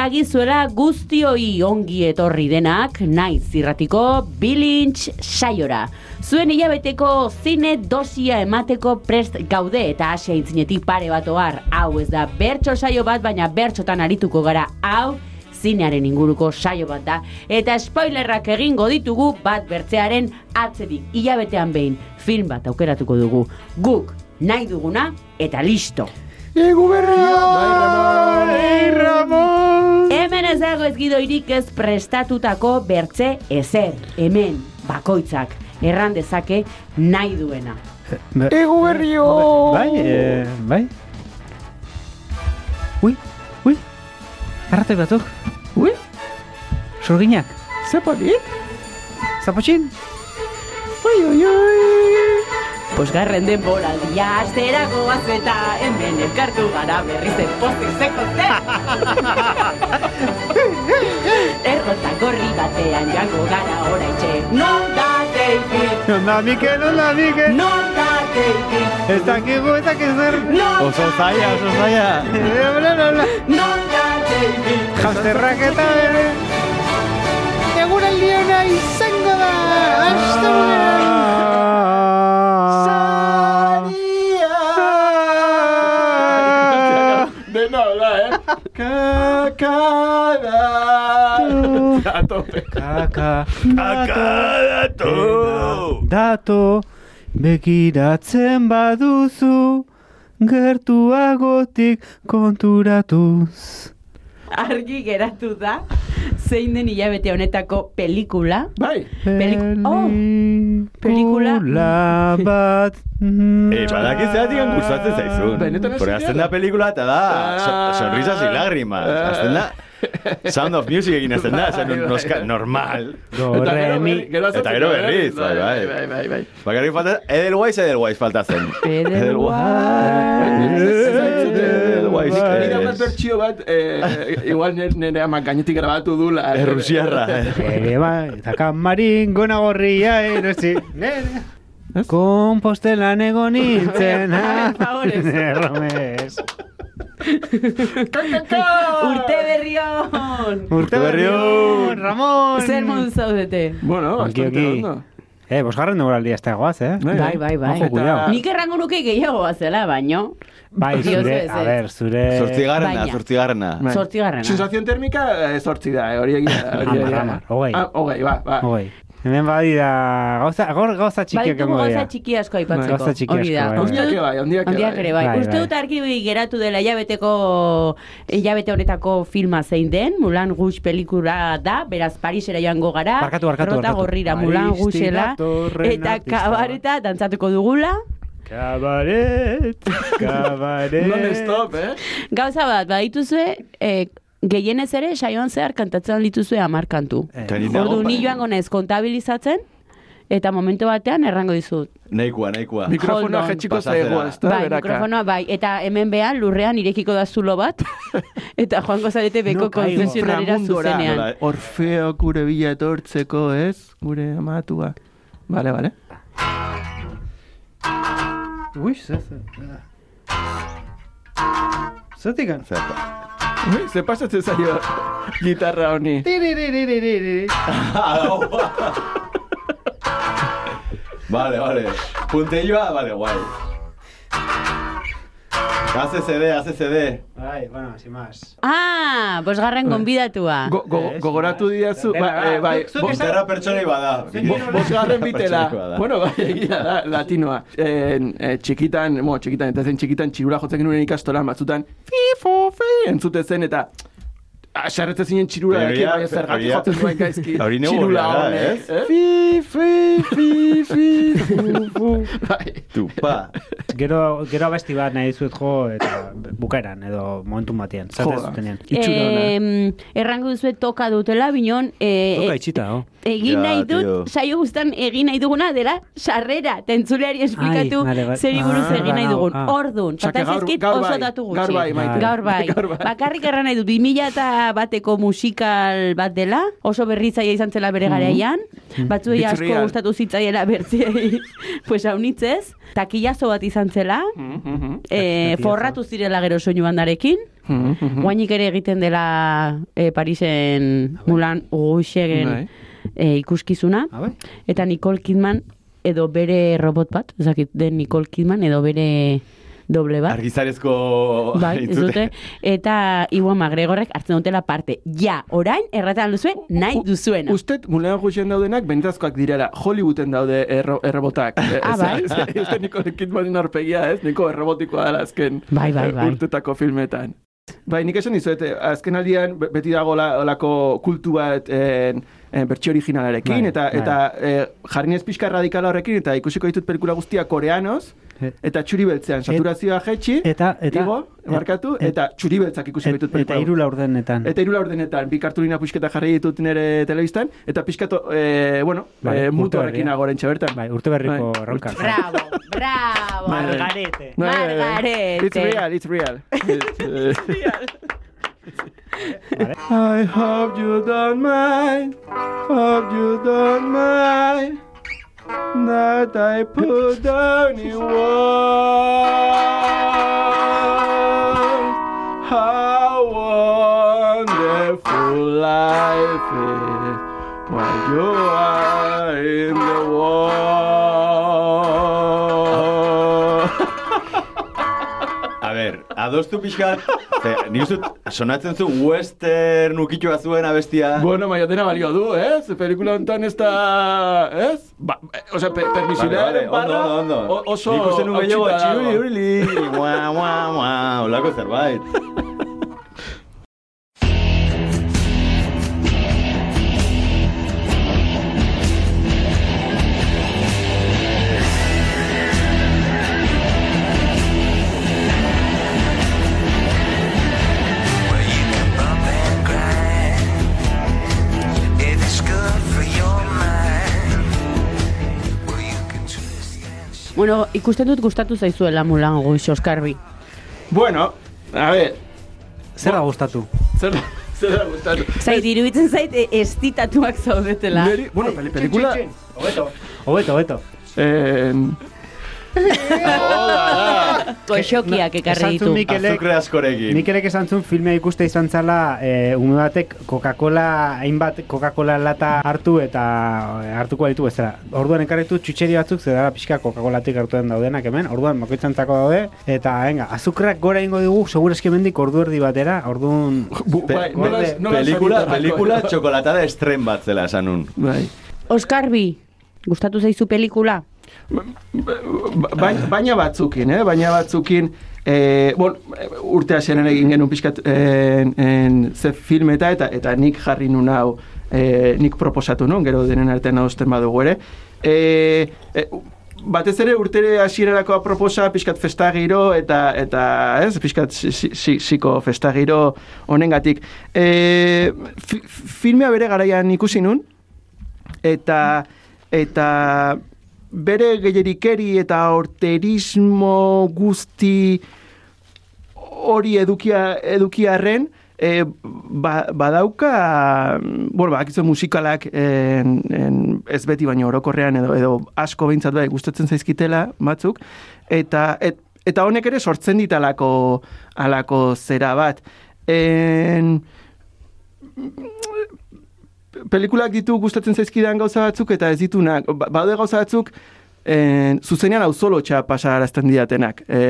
Dagizuela guztioi ongi etorri denak, naiz zirratiko bilintx saiora. Zuen hilabeteko zine dosia emateko prest gaude eta asia intzinetik pare bat ohar. Hau ez da bertso saio bat, baina bertxotan arituko gara. Hau zinearen inguruko saio bat da. Eta spoilerrak egingo ditugu bat bertzearen atzerik. Hilabetean behin film bat aukeratuko dugu. Guk nahi duguna eta listo. Egu berria! Bai, Ramon! Ei, Ramon! Hemen ez dago ez gidoirik ez prestatutako bertze ezer. Hemen, bakoitzak, erran dezake nahi duena. Egu berrio! Bai, eh, bai. Ui, ui. Arratoi batuk. Ui, Sorginak. zeponik? Zapotxin. Oi, oi, oi! Bosgarren denboraldia asterako eta hemen elkartu gara berriz pozik zeko Errota gorri batean jango gara oraitxe. Non da David? Non da Mikel, non da Mikel. Non da David? Ez dakigu, ez dakiz zer. Oso zaila, oso zaila. Eh. Non da David? Jamsterrak eta bere. Eguraldiona izango da! De eh? Kakada! A tope. Kaka, dato, dato, begiratzen baduzu, gertuagotik konturatuz. Argi geratu da, zein den hilabete honetako pelikula. Bai, Peliku- oh, pelikula. Pelikula bat. mm, Eh, badaki zeratik gustatzen zaizun. Benetan Porque azten da pelikula eta da Ah. sonrisas y lágrimas. Azten da Sound of Music egin azten da, zen noska normal. Do, Eta gero berri- Eta berriz, bai, bai, bai, bai. bai, bai. Bakarrik falta, Edelweiss, Edelweiss falta zen. Edelweiss. Edelweiss. Nire eh, bat bertxio bat, eh, igual nire, nire amak gainetik grabatu dula. eh, Rusiarra. Ere bai, eta kamarin gona gorria erosi. Nere. Kompostelan egon nintzen. A ver, favorez. Erromes. Urte berrion! Urte berrion, Ramon. Zer modu zaudete? Bueno, bastante ondo. Eh, bosgarren demoraldia ez da goaz, eh? Bai, bai, bai. Ojo, cuidao. Nik errango nuke gehiago bazela, baino. Bai, zure, a ber, zure... Zortzigarrena, zortzigarrena. Bai. Zortzigarrena. Sensazion termika, eh, zortzi da, eh, hori egia da. hamar, hogei. Ah, hogei, ba, ba. Hogei. Hemen badira, gauza, gaur gauza txikiak egongo gauza dira. txiki asko aipatzeko. Gauza txiki Hori da. asko, bai, Uste Ondiak bai, ondiak ere Ondiak ere bai. Bai, Uste bai. dut argi geratu dela hilabeteko hilabete honetako filma zein den, Mulan Rouge pelikula da, beraz Parisera joango gara. Barkatu, barkatu, Rota gorrira Mulan Rougela eta kabareta dantzatuko dugula. Kabaret, kabaret. Non-stop, eh? Gauza bat, badituzue, eh, gehienez ere, saioan zehar kantatzen dituzue amar kantu. Eh, Ordu ni joango naiz kontabilizatzen, eta momentu batean errango dizut. Nahikoa, nahikoa. Mikrofonoa jetxiko zaigu, ez da, Bai, beraka. mikrofonoa bai, eta hemen behan lurrean irekiko da zulo bat, eta joango zarete beko No Inframundora. zuzenean. Nola, Orfeo gure bila etortzeko, ez? Gure amatua. Vale, vale. Ui, ze, ze. Zetik an? Zer- Ui, ze pasatzen zaio gitarra honi. Vale, vale. Punteilloa, vale, guai. Hace CD, hace CD. Bai, bueno, sin más. Ah, bosgarren gonbidatua. Go, go, gogoratu diazu, ba, eh, bai, zuk bo- esan- Terra pertsonei bada. bo- bosgarren bitela. Bueno, bai, egia da, latinoa. Eh, eh, txikitan, bueno, txikitan, eta zen txikitan txirura jotzen genuen ikastolan batzutan, fifo, fi, entzute zen, eta Asarretzen zinen txirura Pero daki, ya- bai, zergatik hori jotzen duen gaizki. hori neu Txirula horrela da, honek, ez? eh? Fi, fi, fi, fi, fu, fu. Bai. Tupa. Gero, gero abesti bat nahi dizuet jo, eta bukaeran, edo momentu batean. Zate Joda. zutenean. Itxura ona. Eh, errango duzuet toka dutela, binon, eh, Toka itxita, oh. egin nahi dut, saio guztan egin nahi duguna dela sarrera, tentzuleari esplikatu zer buruz Ah, egin nahi ah, dugun. ah. Ordun, gaur- gaur oso bai, datu gutxi. gaur bai, maite. Gaur bai. Gaur bai. Bakarrik erran nahi dut, 2000 eta bateko musikal bat dela, oso berritzaia izan zela bere garaian, batzuei It's asko real. gustatu zitzaiela bertziei, pues haunitzez, takillazo bat izan zela, Mhm, eh, Takillazo. forratu zirela gero soinu bandarekin, mhm, mhm. Guainik ere egiten dela eh, Parisen Mulan Uguxegen Bai. eh, ikuskizuna. Ah, bai? Eta Nicole Kidman edo bere robot bat, ezakit den Nicole Kidman edo bere doble bat. Argizarezko... Bai, ez dute. Eta Iwan McGregorrek hartzen dutela parte. Ja, orain, erratan duzuen, nahi duzuena. Usted, mulean gutxien daudenak, benetazkoak direla. Hollywooden daude erro, errobotak. Ah, bai? Uste niko Kidmanen arpegia, ez? Niko errobotikoa dela azken Bai, bai, bai. urtetako filmetan. Bai, nik esan dizuet, eh, azken aldian be- beti dago la- olako kultu bat en, en, bertsio originalarekin, Bai, eta, bai. eta eh, jarri nez pixka radikala horrekin, eta ikusiko ditut pelikula guztia koreanoz, E- eta txuri beltzean, saturazioa jetxi, Eta, eta... igo, markatu, et- eta txuri beltzak ikusi et- ditut Eta pelikula. hiru laurdenetan. Eta hiru laurdenetan, bi kartulina puxketa jarri ditut nire telebistan, eta pixkatu, eh, bueno, Bai, eh, urte mutu horrekin berria. agorentxe bertan. Bai, urte berriko Bai. erronka. Bravo, bravo. Bai. Margarete. Bai, bai. Margarete. It's real, it's real. It's, I hope you don't mind, hope you don't mind that I put down in words how wonderful life is when you are in the world. Adostu pixkat, ze, nik uste sonatzen zu western ukitxoa zuen abestia. Bueno, baina dena balio du, ez? Pelikula hontan ez da, ez? Ba, eh, osea, pe, permisionaren ondo, barra ondo, ondo. o- oso Nik uste nuen gehiago hautsita dago. txuri, urli, mua, mua, mua, olako zerbait. Bueno, ikusten dut gustatu zaizuela Mulan Oskarbi. Bueno, a ver, Zer da gustatu? zer da, zer da gustatu. Zait, iruditzen zait, estitatuak zaudetela. Neri, bueno, peli, pelikula... Hobeto, hobeto. En... Koixokiak ekarri ditu. Mikelek, Azukre askorekin. Mikelek esan zuen filmea ikuste izan zala e, ume batek Coca-Cola, hainbat Coca-Cola lata hartu eta e, hartuko ditu bezala. Orduan ekarritu txutxeri batzuk, zedara pixka Coca-Colatik hartuen daudenak hemen, orduan bakoitzantzako daude, eta venga, azukrak gora ingo digu, segurazki mendik ordu erdi batera, orduan... Pe- bai, Pelikula, pelikula txokolatada estren bat zela esan nun. Bai. Oskarbi, gustatu zaizu pelikula? Ba- baina, baina batzukin, eh? Baina batzukin, eh, bon, urte hasieran egin genuen pixkat en, en, ze film eta, eta nik jarri nun hau, eh, nik proposatu nun, gero denen artean adosten badugu ere. Eh, eh, batez ere urtere hasierarako aproposa pixkat festagiro eta eta ez pixkat siko festagiro honengatik. Eh, fi, filmea bere garaian ikusi nun eta eta bere gehiarikeri eta orterismo guzti hori edukia edukiarren e, ba, badauka bueno, bakizu musikalak en, en, ez beti baino orokorrean edo edo asko behintzat bai gustatzen zaizkitela batzuk eta et, eta honek ere sortzen ditalako alako zera bat. En, pelikulak ditu gustatzen zaizkidan gauza batzuk eta ez ditunak. Ba- Baude gauza batzuk en, zuzenean hau solo txa pasarazten didatenak, e,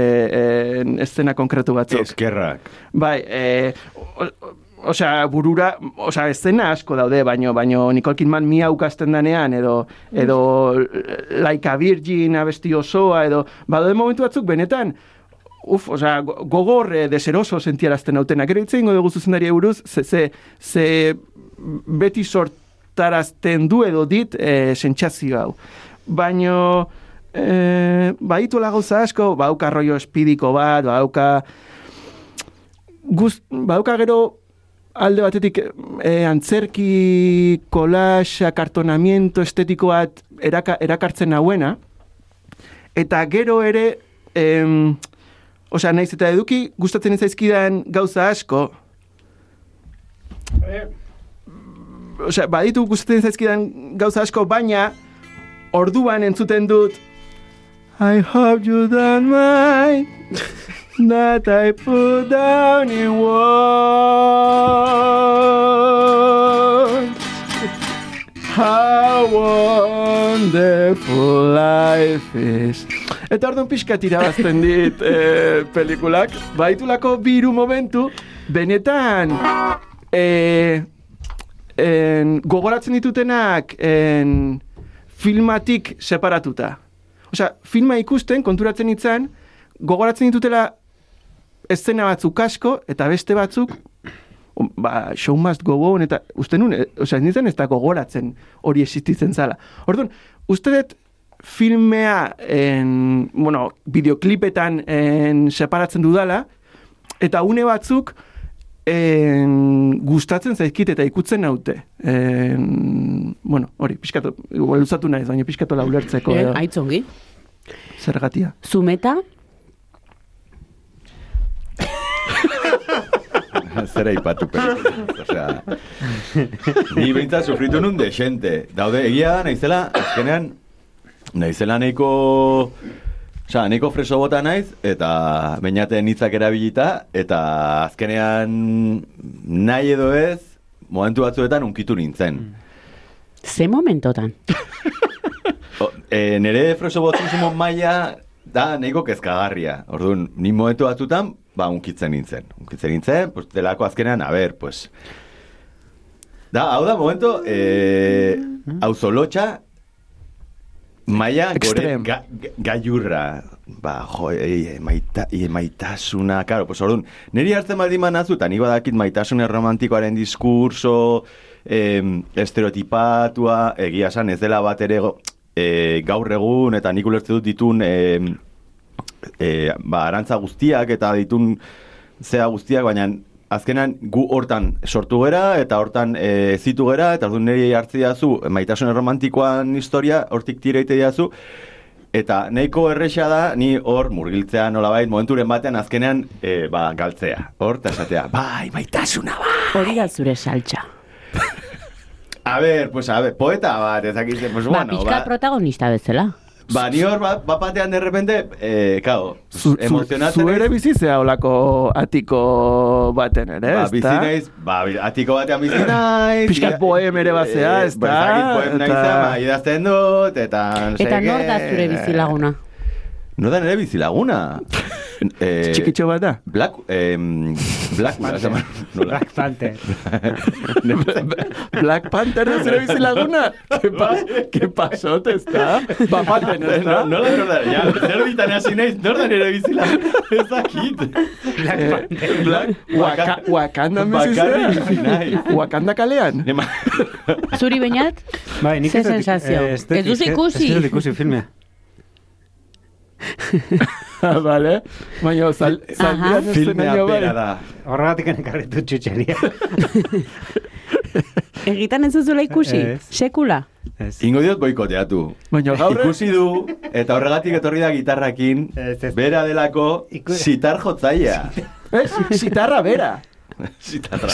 en, eszena konkretu batzuk. Eskerrak. Bai, e, o, o- osea, burura, osea, eszena asko daude, baino, baino Nicole Kidman mia ukasten danean, edo, edo Like a Virgin abesti osoa, edo, badaude momentu batzuk benetan, Uf, osea, go- gogor eh, deseroso sentiarazten hautenak. Gero hitz egingo dugu zuzendari buruz, ze, ze, ze beti sortarazten du edo dit e, sentsazio hau. Baino, e, badituela gauza asko, bauka rollo espidiko bat, bauka guz, bauka gero alde batetik e, antzerki, kolax, akartonamiento estetiko bat eraka, erakartzen hauena, eta gero ere, em, osea, naiz eta eduki gustatzen ez zaizkidan gauza asko, osea, baditu gustatzen zaizkidan gauza asko, baina orduan entzuten dut I hope you don't mind that I put down in words how wonderful life is. Eta orduan pixka irabazten dit eh, pelikulak, baitulako biru momentu, benetan eh, en, gogoratzen ditutenak en, filmatik separatuta. Osea, filma ikusten, konturatzen itzan, gogoratzen ditutela eszena batzuk asko, eta beste batzuk, ba, show must go on, eta uste nun, e, osea, nintzen ez da gogoratzen hori existitzen zala. Orduan, uste dut filmea, en, bueno, bideoklipetan en, separatzen dudala, eta une batzuk, en, gustatzen zaizkit eta ikutzen naute. En, bueno, hori, pixkatu, luzatu naiz, baina pixkatu laulertzeko Eh, aitzongi. zergatia. Zumeta, Zera ipatu pelikulas, osea... Ni behintzat sufritu nun de xente. Daude, egia da, naizela, azkenean, naizela nahiko... Osea, nahiko freso bota naiz, eta bainaten hitzak erabilita, eta azkenean nahi edo ez, momentu batzuetan unkitu nintzen. ze momentotan? O, e, nere freso botzismo maila da nahiko kezkagarria. Orduan, ni momentu batzutan, ba, unkitzen nintzen. Unkitzen nintzen, pues, delako azkenean, a ber, pues... Da, hau da, momento, e, auzolotxa, maia gore Extrem. ga, ga- gaiurra. Ba, jo, e, maita, e, maitasuna, karo, pues orduan, niri hartzen baldin manazu, eta ni badakit maitasun romantikoaren diskurso, em, estereotipatua, egia esan ez dela bat ere go- e, gaur egun, eta nik ulertze dut ditun em, e, ba, arantza guztiak eta ditun zea guztiak, baina azkenan gu hortan sortu gera eta hortan e, zitu gera eta orduan niri hartzi dazu maitasun romantikoan historia hortik tira ite diazu eta nahiko erresa da ni hor murgiltzea nolabait momenturen batean azkenean e, ba, galtzea hor eta esatea bai maitasuna bai Hori da zure saltza. a ber, pues a ber, poeta bat ezakite, pues ba, bueno pixka ba, protagonista bezala. Ba ni hor bat ba, batean de repente eh, kao, Zu, zu, emozionatzen zu naiz. ere bizi zea olako atiko baten ere, Ba, ez bizi da? naiz, ba, atiko batean bizi naiz. Pixkat poem ere bazea, Eh, ez ba, da? ez dakit poem naiz, ba, idazten dut, eta... Eta nor da zure bizilaguna? Nor da nire bizilaguna? eh, Txikitxo bat da? Black, eh, Black Panther. Nola? Black Panther. Black Panther da zure bizilaguna? ¿Qué, pas ¿Qué pasó, ez da? Ba, paten, ez da? No, nola nor da, ja, zer ditan hasi naiz, nor da nire bizilaguna? Ez dakit. Black Eh, Panther. Black, Waka, Wakanda bizi Bakarrik bizi zea? naiz. Wakanda kalean? Nema- Zuri bainat? Bai, nik Ze ez dut- sensazio? eh, dut- Ez duzu ez- ikusi? Ez dut ikusi filmea. Vale. Baina, sal, Aha. saldian Filmea bai. bera da. Horregatik ekarritu txutxeria. Egitan ez duzula ikusi? Ez. Sekula? Ez. Ingo diot boikoteatu. Baina gaur... Ikusi du, eta horregatik etorri da gitarrakin, Ez, bera delako, sitar jotzaia. Eh, si- sitarra bera. Sitarra.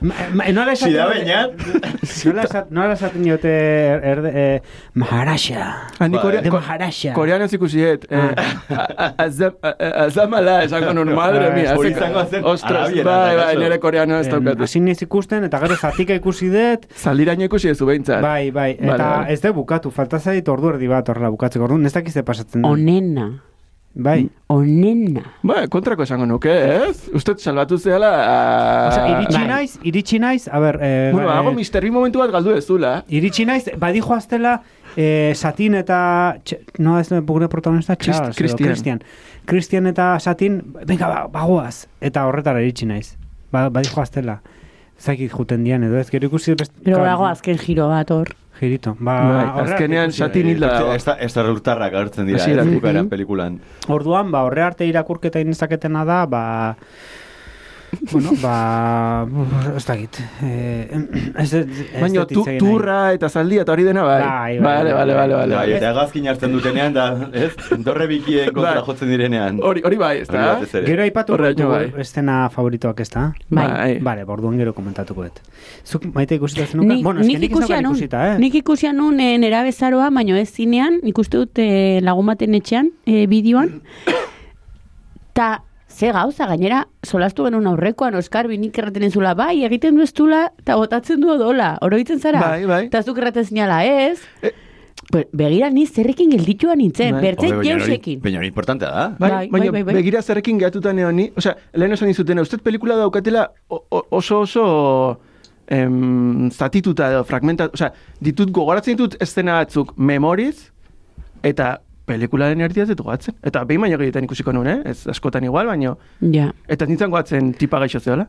Ma, ma, nola esaten Sida diote- bainat. Nola nola esaten diote erde, eh, Maharaja. Hani Ba, korea, De ko, Maharaja. koreano zikusiet. Eh, a- a- azam- a- a- azamala esango nun, madre mia. Hori izango zen Ostras, bai, bai, nire koreano ez Em, daukatu. Hasi niz ikusten, eta gero zatika ikusi dut, Zaldiraino ikusi ez du behintzat. Bai, bai, eta ez da bukatu, falta zait ordu erdi bat horrela bukatzeko. Orduan, ez dakiz ze pasatzen da. Onena. Bai. Onena. Ba, kontrako esango nuke, ez? Uste salbatu zehala... ah, Osea, iritsi Bai. naiz, iritsi naiz, a ber, eh, Bueno, eh, hago misterri momentu bat galdu ez dula. iritsi naiz, badijo aztela, eh, Satin eta, no ez gure protagonista, Christ- Charles, edo Christian. Christian. Christian eta Satin, venga, ba, bagoaz, eta horretara iritsi naiz. Ba, badijo aztela. Zakit juten dian edo ez, gero ikusi best... Pero Claro, dago azken giro bat hor. Girito. Ba, Bai, horregatik azkenean ikusi da. satin hilda dago. Ez da, ez da agertzen dira, ez bukaeran pelikulan. Orduan, ba, horre arte irakurketa inezaketena da, ba, bueno, ba, ez. Eh, ez, ez, ez Baina tu, turra eta zaldia eta hori dena bai. Bai, bai, Vale, bai, vale, bai, vale, bai. vale. Bai, eta hegazkin hartzen dutenean, da, ez? Dorre bikien kontra Bai. jotzen direnean. Hori, hori bai, ez Hori da? Gero aipatu Horregatik dugu bai. estena favoritoak ez da? Bai. Bale, borduan gero komentatuko dut. Zuk maite ikusita zenuka? Nik, bueno, eske nik ikusia nun, ikusita, eh? nik ikusia nun e, nera bezaroa, baino ez zinean, nik uste dut e, lagun baten etxean, e, bideoan. Ta, ze gauza, gainera, solastu genuen aurrekoan, Oskar binik erraten zula, bai, egiten du ez dula, eta botatzen du odola, oroitzen zara? Bai, bai. Eta zuk erraten zinala, ez? E- begira ni zerrekin gelditua nintzen, Bai. bertzen jeusekin. Baina hori importantea da. Bai, Bai, baina bai, bai, bai. begira zerrekin gehatuta neoni, osea, lehen esan dizutena, usted pelikula daukatela o- o- oso oso em, zatituta edo fragmenta, osea, ditut gogoratzen ditut eszena batzuk memoriz, eta pelikularen erdia ez goatzen. Eta behin baino egiten ikusiko nuen, eh? Ez askotan igual, baino. Ja. Eta nintzen goatzen tipa gaixo zeola.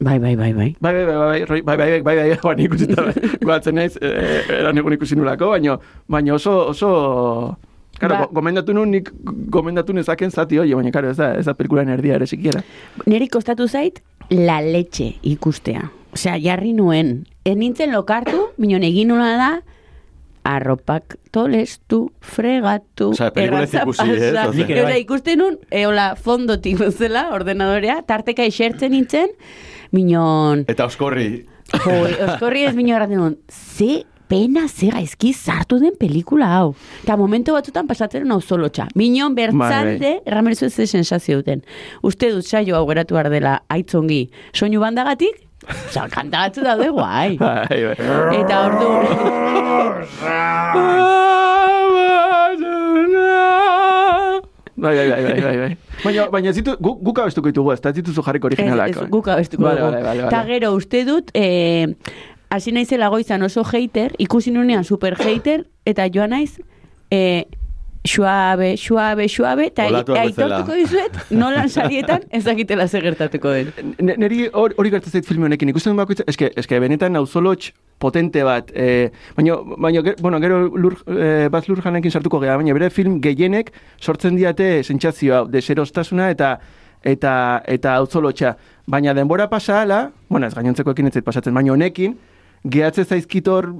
Bai, bai, bai, bai. Bai, bai, bai, bai, bai, bai, bai, bai, bai, bai. joan ikusita, goatzen naiz, eh, eh, eran egun ikusi nulako, baino, baino oso, oso, Claro, ba. gomendatu nun nik gomendatu nezaken zati hori, baina claro, ez da, ez da pelikulan erdia ere sikiera. Neri kostatu zait la leche ikustea. Osea, jarri nuen. Ez nintzen lokartu, minon egin nuna da, arropak tolestu, fregatu, pelikula ez erratza ikusi, pasa. Nik ere bai. Ikusten nun, e, hola, fondotik bezala, ordenadorea, tarteka esertzen nintzen, minon, Eta oskorri. jo, oskorri ez minon erraten nun, ze pena ze gaizki sartu den pelikula hau. Eta momento batzutan pasatzen hau zolotxa. Minon bertzalde, erramerzu ez sensazio duten. Uste dut saio hau geratu behar dela aitzongi soinu bandagatik, Osa, kanta batzu daude guai. Bai, bai. Eta ordu... Bai, bai, bai, bai, bai, bai. Baina, baina ez ditu, gu, guk abestuko ditugu, ez da ez dituzu jarriko originalak. Ez, ez, guk abestuko Vale, dugu. vale, vale, Ta gero, uste dut, eh, hasi naizela goizan oso hater, ikusi nunean super hater, eta joan naiz, eh, suabe, suabe, suabe, eta aitortuko dizuet, nolan sarietan ez dakitela zer gertatuko den. Ne- Neri hor- hori gertatzen zait filme honekin, ikusten bakoitza, eske, eske benetan nauzolotx potente bat, eh, baina, baina, bueno, gero lur, eh, bat lur janekin sartuko gea, baina bere film gehienek sortzen diate sentsazio hau, deserostasuna eta eta eta auzolotxa. Baina denbora pasa ala, bueno, ez gainontzekoekin ez pasatzen, baina honekin, gehatze zaizkitor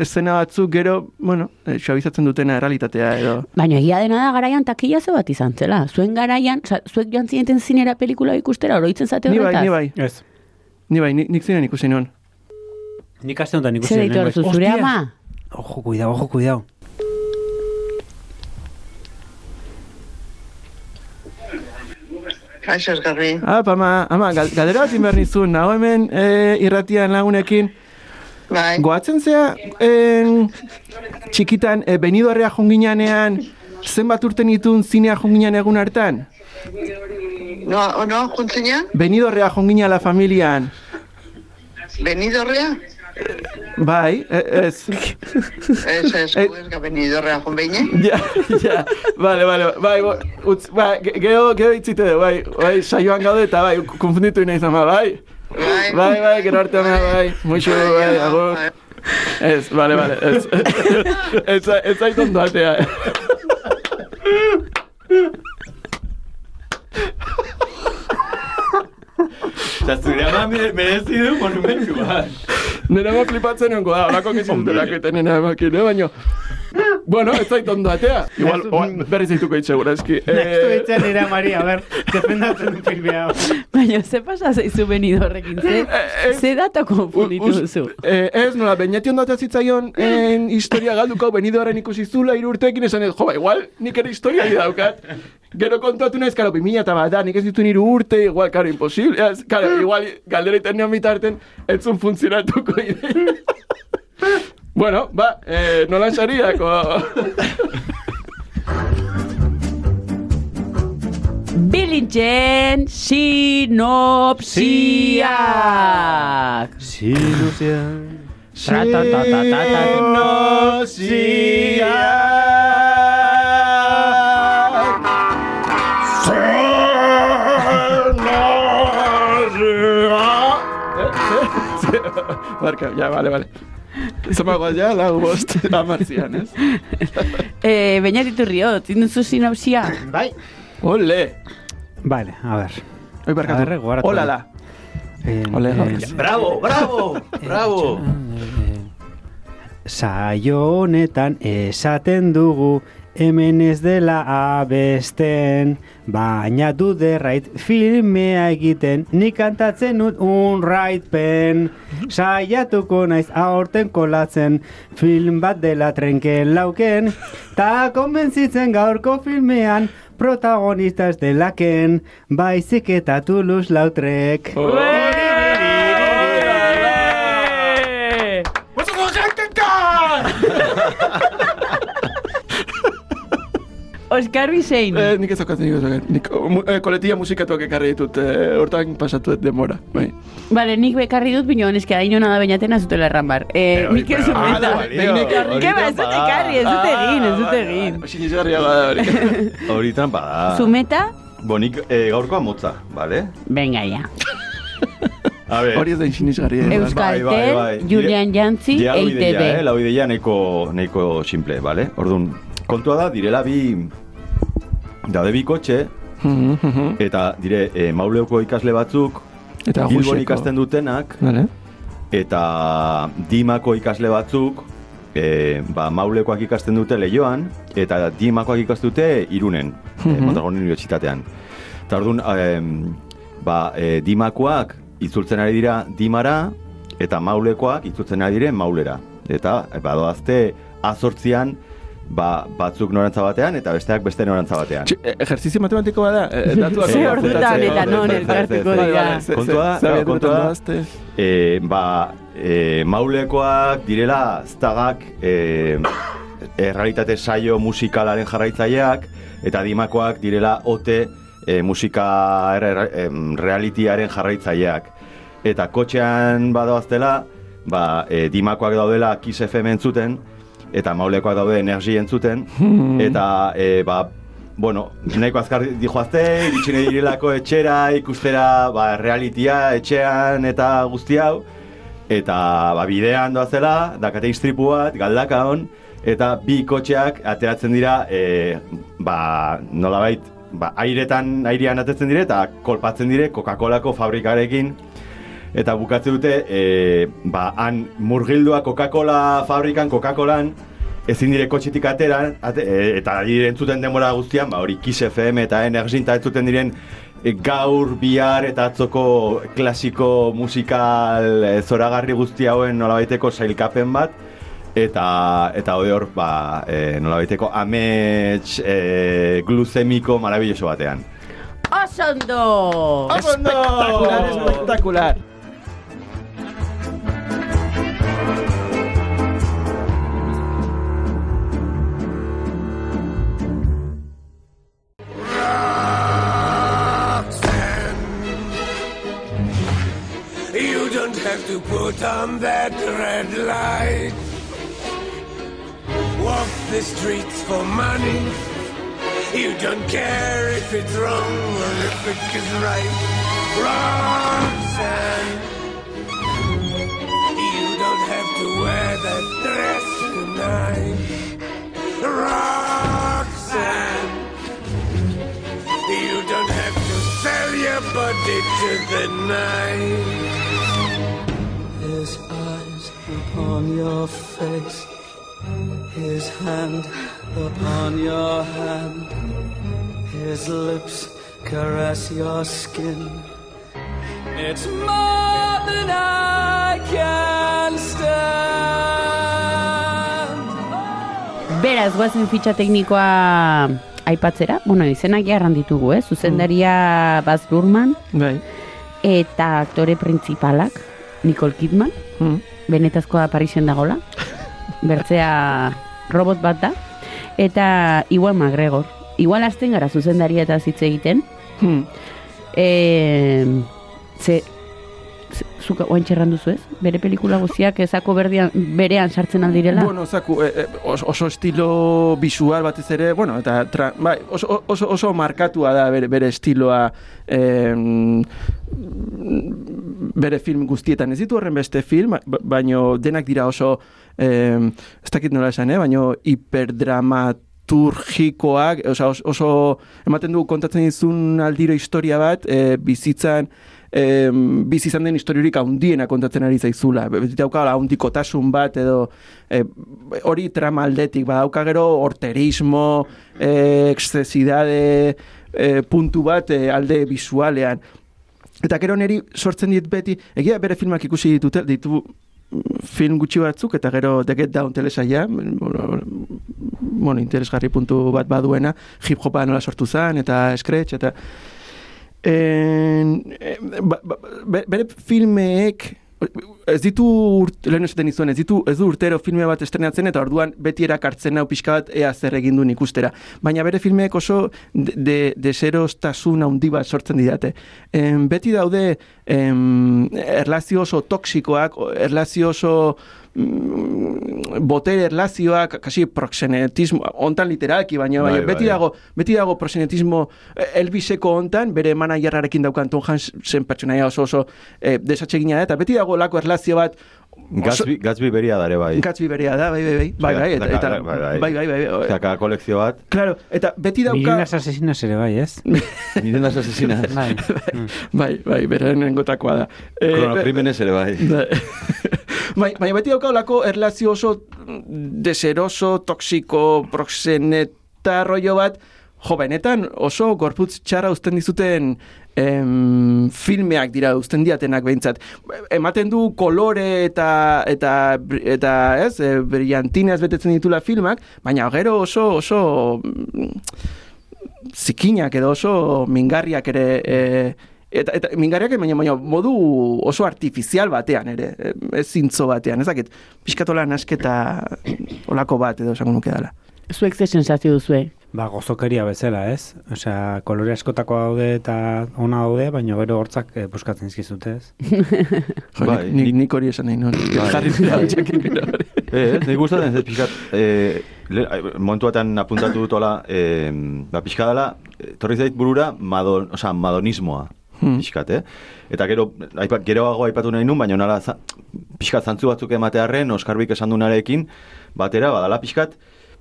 eszena batzuk gero, bueno, eh, suabizatzen dutena errealitatea edo. Baina egia dena da garaian takillazo bat izan zela. Zuen garaian, oza, zuek joan zineten zinera pelikula ikustera, oroitzen zate Ni bai, horretaz. ni bai, Ez. ni bai, ni- nik zinen ikusi nuen. Nik aste honetan ikusi Zer deitu ez. zure ama? Ojo, cuidado, ojo, cuidado. Kaixo esgarri. Ah, ama, ama, gal, galdera bat inbehar nizun, nago hemen e, irratian lagunekin. Bai. Goatzen zea, en, txikitan, e, benidorrea jonginanean, zenbat urten ditun zinea jonginan egun hartan? No, no, juntzinean? Benidorrea jongina la familian. Benidorrea? Bai, e, ez. Ez, ez, Eh. ez benidorrea joan behin, Ja, ja, bale, bale, bai, utz, bai, ge- geho, geho itzite bai, bai, saioan gaude eta bai, konfunditu nahi zama, bai. Bai. Bai, bai, gero arte ama, bai, muixo, bai, agur. Ez, bale, bale, ez. Ez, ez zait ondo atea. Eta zure ama mere- merezi du monumentu bat. Nera ma flipatzen nengo da, horako gizun delako eta nena emakin, eh, baino. Bueno, ez zait ondo atea. Igual, oa, berriz zaituko itxegura, eski. Nahiztu ditzen nire Maria, a ber, defendatzen du filme hau. Baina, ze pasa zaizu benidorrekin, ze, eh, ze data konfunditu duzu. Eh, ez, nola, bainati ondatea zitzaion en historia galduko benidorren ikusi zula irurtekin esan ez, jo, ba, igual nik ere historia daukat. Gero kontatu naiz, karo, bimila eta bat da, nik ez ditu niru urte, igual, karo, imposible. Ez, karo, igual, galdera iten nean bitarten, ez zun funtzionatuko ideia. Bueno, va, eh, no lanzaría con... Billingen sinopsia. Sinopsia. Sinopsia. Marca, ya, vale, vale. Zamagoa ja, lau bost, amartzian, ez? Eh, Beñat iturriot, induzu sinopsia. Bai. Ole! Vale, a ver. Oi, barkatu. Gogoratu. Olala. Eh, Ole, eh. Bravo, bravo, bravo! Saio honetan esaten dugu hemen ez dela abesten Baina du derrait filmea egiten. Nik kantatzen dut un right pen. Saiatuko naiz aurten kolatzen Film bat dela trenken lauken. Ta konbentzitzen gaurko filmean Protagonista ez delaken. Baizik eta Toulouse lautrek Oskar Bisein. Eh, nik ez okat, nik ez. Nik, mu, eh, koletia musikatuak ekarri ditut, eh, hortan pasatu demora. Bai. Vale, nik bekarri dut, bino, eske haino nada beñatena zutela erran bar. Eh, Mikel Ah, Zumeta. da, balio. Ke ba, ez dut Horitan ekarri, ez dut bada. egin, ez dut egin. Sinizgarria bada hori. Horitan bada. Zumeta, Bonik eh, gaurkoa motza, bale? venga ya. A ver. Hori ez da sinizgarria. Bai, Euskaltel, Julian Jantzi, Ja, lau ideia, eh? EITB. Lau ideia nahiko, nahiko simple, bale? Orduan, kontua da, direla bi... Daude bi kotxe, eta dire, e, mauleuko ikasle batzuk, Eta Bilbon ikasten dutenak, Vale. eta Dimako ikasle batzuk, e, ba, maulekoak ikasten dute lehioan, eta Dimakoak ikasten dute irunen, mm Mhm. Mondragon Unibertsitatean. Eta orduan, em, ba, e, Dimakoak itzultzen ari dira Dimara, eta maulekoak itzultzen ari dire maulera. Eta, e, badoazte, azortzian, ba, batzuk norantza batean, eta besteak beste norantza batean. Txi, eh, Ejertzizio matematiko bada, eh, datuak. Ze kontatzen. ordutan eta non elkartuko dira. Kontua da, kontua da. e, ba, e, maulekoak direla ztagak e, errealitate saio musikalaren jarraitzaileak eta dimakoak direla ote e, musika er, realitiaren jarraitzaileak. Eta kotxean badoaztela, ba, e, dimakoak daudela Kiss FM entzuten, eta maulekoak daude energi entzuten, eta e, ba, bueno, nahiko azkar dijoazte, iritsi nahi direlako etxera, ikustera, ba, realitia, etxean eta guzti hau, eta ba, bidean doazela, dakate istripu bat, galdaka hon, eta bi kotxeak ateratzen dira, e, ba, nolabait, ba, airetan, airean atetzen dire, eta kolpatzen dire Coca-Colako fabrikarekin, eta bukatzen dute, e, ba, han murgildua Coca-Cola fabrikan, Coca-Colan, ezin dire kotxetik atera, ate, e, eta dire entzuten denbora guztian, ba, hori Kiss FM eta Energin entzuten diren e, gaur, bihar eta atzoko klasiko musikal e, zoragarri guzti hauen nolabaiteko sailkapen bat, eta eta hori hor, ba, e, nolabaiteko amets e, gluzemiko marabilloso batean. Osondo! Espectacular, espectacular. To put on that red light. Walk the streets for money. You don't care if it's wrong or if it is right. Roxanne, you don't have to wear that dress tonight. Roxanne, you don't have to sell your body to the night. Upon your face, his hand upon your hand, his lips caress your skin. It's more than I can stand. Beraz, guazen fitxa teknikoa aipatzera. Bueno, izenak jarran ditugu, eh? Zuzendaria Baz Luhrmann Bai. eta aktore printzipalak Nicole Kidman. Mm. Benetazkoa Parisen dagola. Bertzea robot bat da. Eta igual McGregor. Igual hasten gara zuzendaria eta hitz egiten. Hmm. E, ze, Zuk oain txerran duzu ez? Bere pelikula guztiak ezako berdian, berean sartzen aldirela? Bueno, zaku, e, oso, estilo visual batez ere, bueno, eta tra, bai, oso, oso, oso markatua da bere, bere estiloa em, bere film guztietan. Ez ditu horren beste film, ba- baino denak dira oso, em, ez dakit nola esan, eh? baino hiperdramaturgikoak, oso, oso, oso ematen du kontatzen dizun aldiro historia bat, e, bizitzan, em, bizi izan den historiorik haundiena kontatzen ari zaizula. Beti daukala haundikotasun bat edo e, hori trama aldetik, badauka gero horterismo, e, excesidade e, puntu bat e, alde visualean. Eta gero niri sortzen dit beti, egia bere filmak ikusi ditute, ditu mm, film gutxi batzuk, eta gero The Get Down telesaia, bueno, interesgarri puntu bat baduena, hip hopa nola sortu zen, eta scratch, eta ba, ba, be- bere filmeek ez ditu urt, lehen esaten izuen, ez ditu ez du urtero filme bat estrenatzen eta orduan beti erakartzen hau pixka bat ea zer egin duen ikustera. Baina bere filmeek oso de, de, deserostasun handi bat sortzen didate. Em, beti daude em, erlazio oso toksikoak, erlazio oso botere erlazioak, kasi proxenetismo, ontan literalki, baina Bai, bai, beti dago beti dago proxenetismo eh, Elviseko hontan, bere managerrarekin daukan Tom Hansen pertsonaia oso oso desatsegina da, eta beti dago lako erlazio bat oso, Gatsby, Gatsby beria dare bai. Gatsby berea da, bai, bai, bai, bai, bai, eta, eta, Bai, bai. bai, bai, bai, bai, Zaka kolekzio bat. Claro, eta beti dauka... Miliunas asesinas ere bai, ez? Mirendas asesinas. Bai. Bai, bai, bere nengotakoa da. Eh, Kronokrimenes ere bai. bai, baina beti dauka olako erlazio oso deseroso, toxiko, proxeneta rollo bat, jo, benetan oso gorputz txara uzten dizuten em, filmeak dira uzten diatenak behintzat. Ematen du kolore eta eta eta ez, e, brillantinez betetzen ditula filmak, baina gero oso oso mm, zikinak edo oso mingarriak ere e, eta, eta mingarriak baina, baina modu oso artifizial batean ere, e, ez zintzo batean, ez dakit, pixkatola nasketa olako bat edo esango nuke dela. Zuek ze sensazio duzue? Ba, gozokeria bezala, ez? Osea, kolore askotako daude eta ona daude, baina gero hortzak eh, puskatzen izkizute, ez? Jo, Bai, nik, nik- nik hori esan nahi nuen. Bai. Jarri hotxekin gero hori. Eh, nik gustatzen ez pixkat, eh, le, momentu batean apuntatu dut hola, eh, ba, pixka dela, eh, torri zait burura, madon, oza, madonismoa, Hmm. pixkat, eh? Eta gero, aipa, geroago aipatu nahi nun, baina nala, za, pixkat zantzu batzuk ematearren, Oskarbik esan dunarekin, batera, badala pixkat,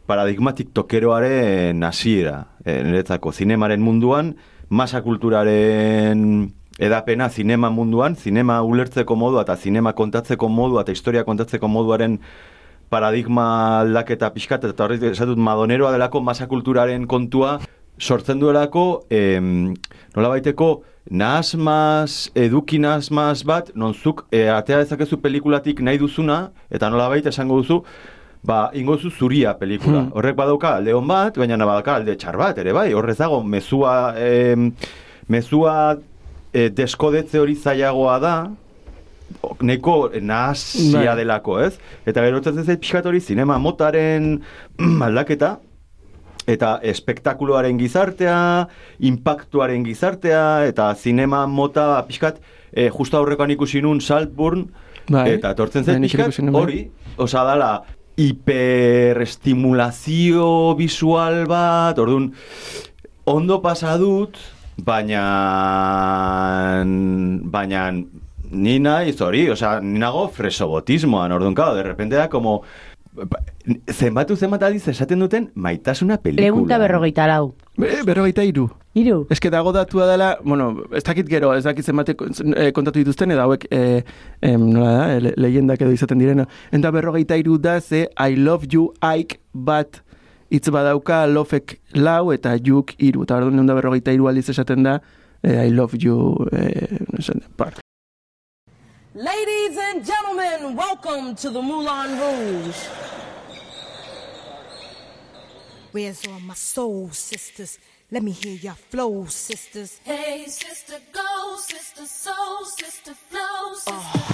paradigmatik tokeroaren hasiera e, niretzako. Zinemaren munduan, masa kulturaren edapena zinema munduan, zinema ulertzeko modua eta zinema kontatzeko modua eta historia kontatzeko moduaren paradigma aldaketa pixkat, eta horrez esatut madoneroa delako masa kulturaren kontua sortzen duelako em, nola baiteko nahasmaz, eduki nahasmaz bat, nonzuk e, atea dezakezu pelikulatik nahi duzuna, eta nola baita esango duzu, ba, ingo zu zuria pelikula. Hmm. Horrek badauka alde hon bat, baina badauka alde txar bat, ere bai, horrez dago, mezua, em, mezua e, deskodetze hori zailagoa da, neko nahazia Bai. delako, ez? Eta gero ez zait pixkat hori zinema motaren aldaketa, eta espektakuloaren gizartea, impactuaren gizartea, eta zinema mota pixkat, e, justa aurrekoan ikusi nun Saltburn, Bai. eta etortzen zen pixkat hori, osa dala, hiperestimulazio visual bat, orduan, ondo pasa dut, baina, baina, ni naiz hori, osea, ni nago fresobotismoan, orduan, claro, de repente da como, zenbatu zenbat aldiz esaten duten maitasuna pelikula. Legunta berrogeita lau. Be, berrogeita iru. Hiru? Ez que dago datua dela, bueno, ez dakit gero, ez dakit zenbate eh, kontatu dituzten, edo hauek, eh, em, nola da, eh, le, leyendak edo izaten direna. Enta berrogeita iru da, ze I love you, Ike, bat hitz badauka lofek lau eta juk iru. Eta orduan da berrogeita iru aldiz esaten da, eh, I love you, eh, part. Ladies and gentlemen, welcome to the Moulin Rouge. Where's all my soul sisters? Let me hear your flow, sisters. Hey, sister, go, sister, soul, sister, flow, sister. Sister,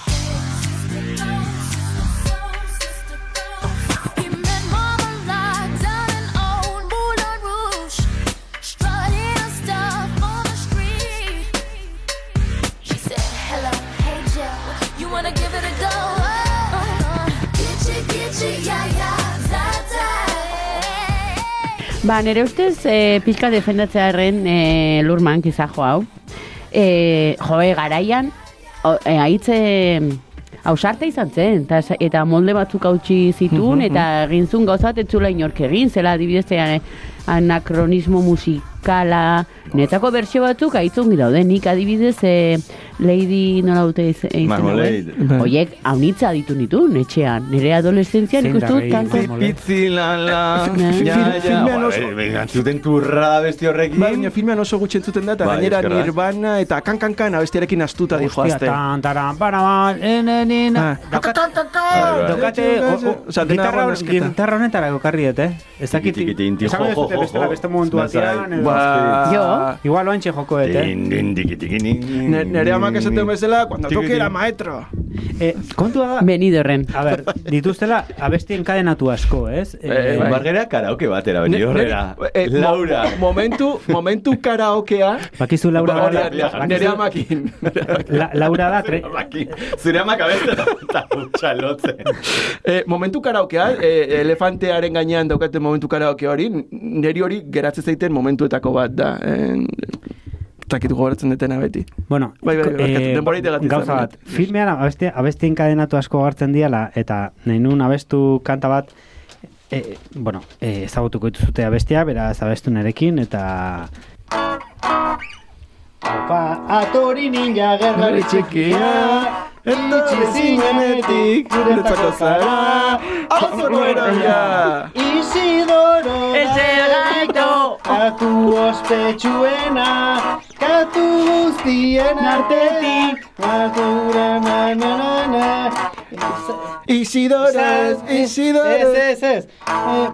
Ba, nire ustez, e, pixka defendatzea erren e, lurman, kizajo hau. E, joe, garaian, o, e, haitze hausarte izan zen, eta, eta molde batzuk hautsi zituen, Mhm, eta egin zuen gauzat ez zula inork egin, zela adibidez anakronismo musikala, netako bertsio batzuk haitzun daude, nik adibidez e, Lady nola dute iz- izena Marmalade. duen? Bai. Oiek, haunitza ditu nituen, etxean, nire adolescentzian kantu. Marmalade? Pitzi la la, filmean Ba, oso- eh, entzuten turra da besti horrekin. Bai, baina filmean oso gutxi entzuten da, eta Bai, gainera. Nirvana eta kan-kan-kan abestiarekin astuta dijo Hostia, tan, taran, para, ba, ene, nina. Ah. Dena gitarra, honetara gokarri dut, eh? Ez dakit, esango bestela jo. beste momentu batean. Ba, Jo. Igual oantxe joko dut, eh? Din, din, amak esaten bezala, cuando Tiki, toque la tiki. maestro. eh kontua da, Benidorren. a ber, dituztela abesti enkadenatu asko, ez? Eh, bai. Margera karaoke batera, beni Ne- horrela. eh, mo- Laura. Momentu, momentu karaokea. Bakizu Laura Ba, da, da, bakizu- nere amakin. La, Laura da, tre, Zure amak abeste eta txalotzen. Eh, momentu karaokea, eh, elefantearen gainean daukaten momentu karaoke hori, neri hori geratzen zaiten momentuetako bat da. En, Zakit gogoratzen detena beti. Bueno, Bai, bai, eh, denboratik gatik gauza bat, bai. filmean abesti, abesti enkadenatu asko gartzen diala, eta nahi nun abestu kanta bat, e, bueno, e, ezagutuko dituzute abestia, beraz abestu nerekin, eta... Opa, atori ninja gerlari txikia, Etorri zinenetik, guretzako zara, auzoko eroia. Isidoro Eze gaito. Katu ospetsuena Katu guztien artetik Natura na na na na Isidores, Isidores. Ez, ez, ez Eh,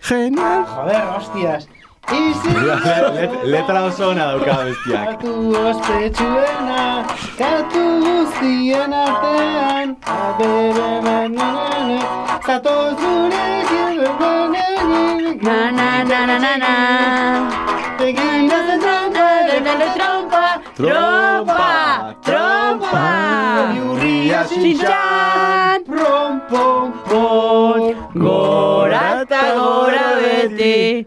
Genial. Joder, hostias Let- Isidoro Letra oso ona dauka bestiak. Katu ospetsuena Katu guztien artean Abere na na na. Na Zatoz gurekin Na, na, na, na, na, na. Egin Dale, dale, dale, trompa, trompa, trompa. Iurria Txintxan, Prom, pom, pom. Gora eta gora beti,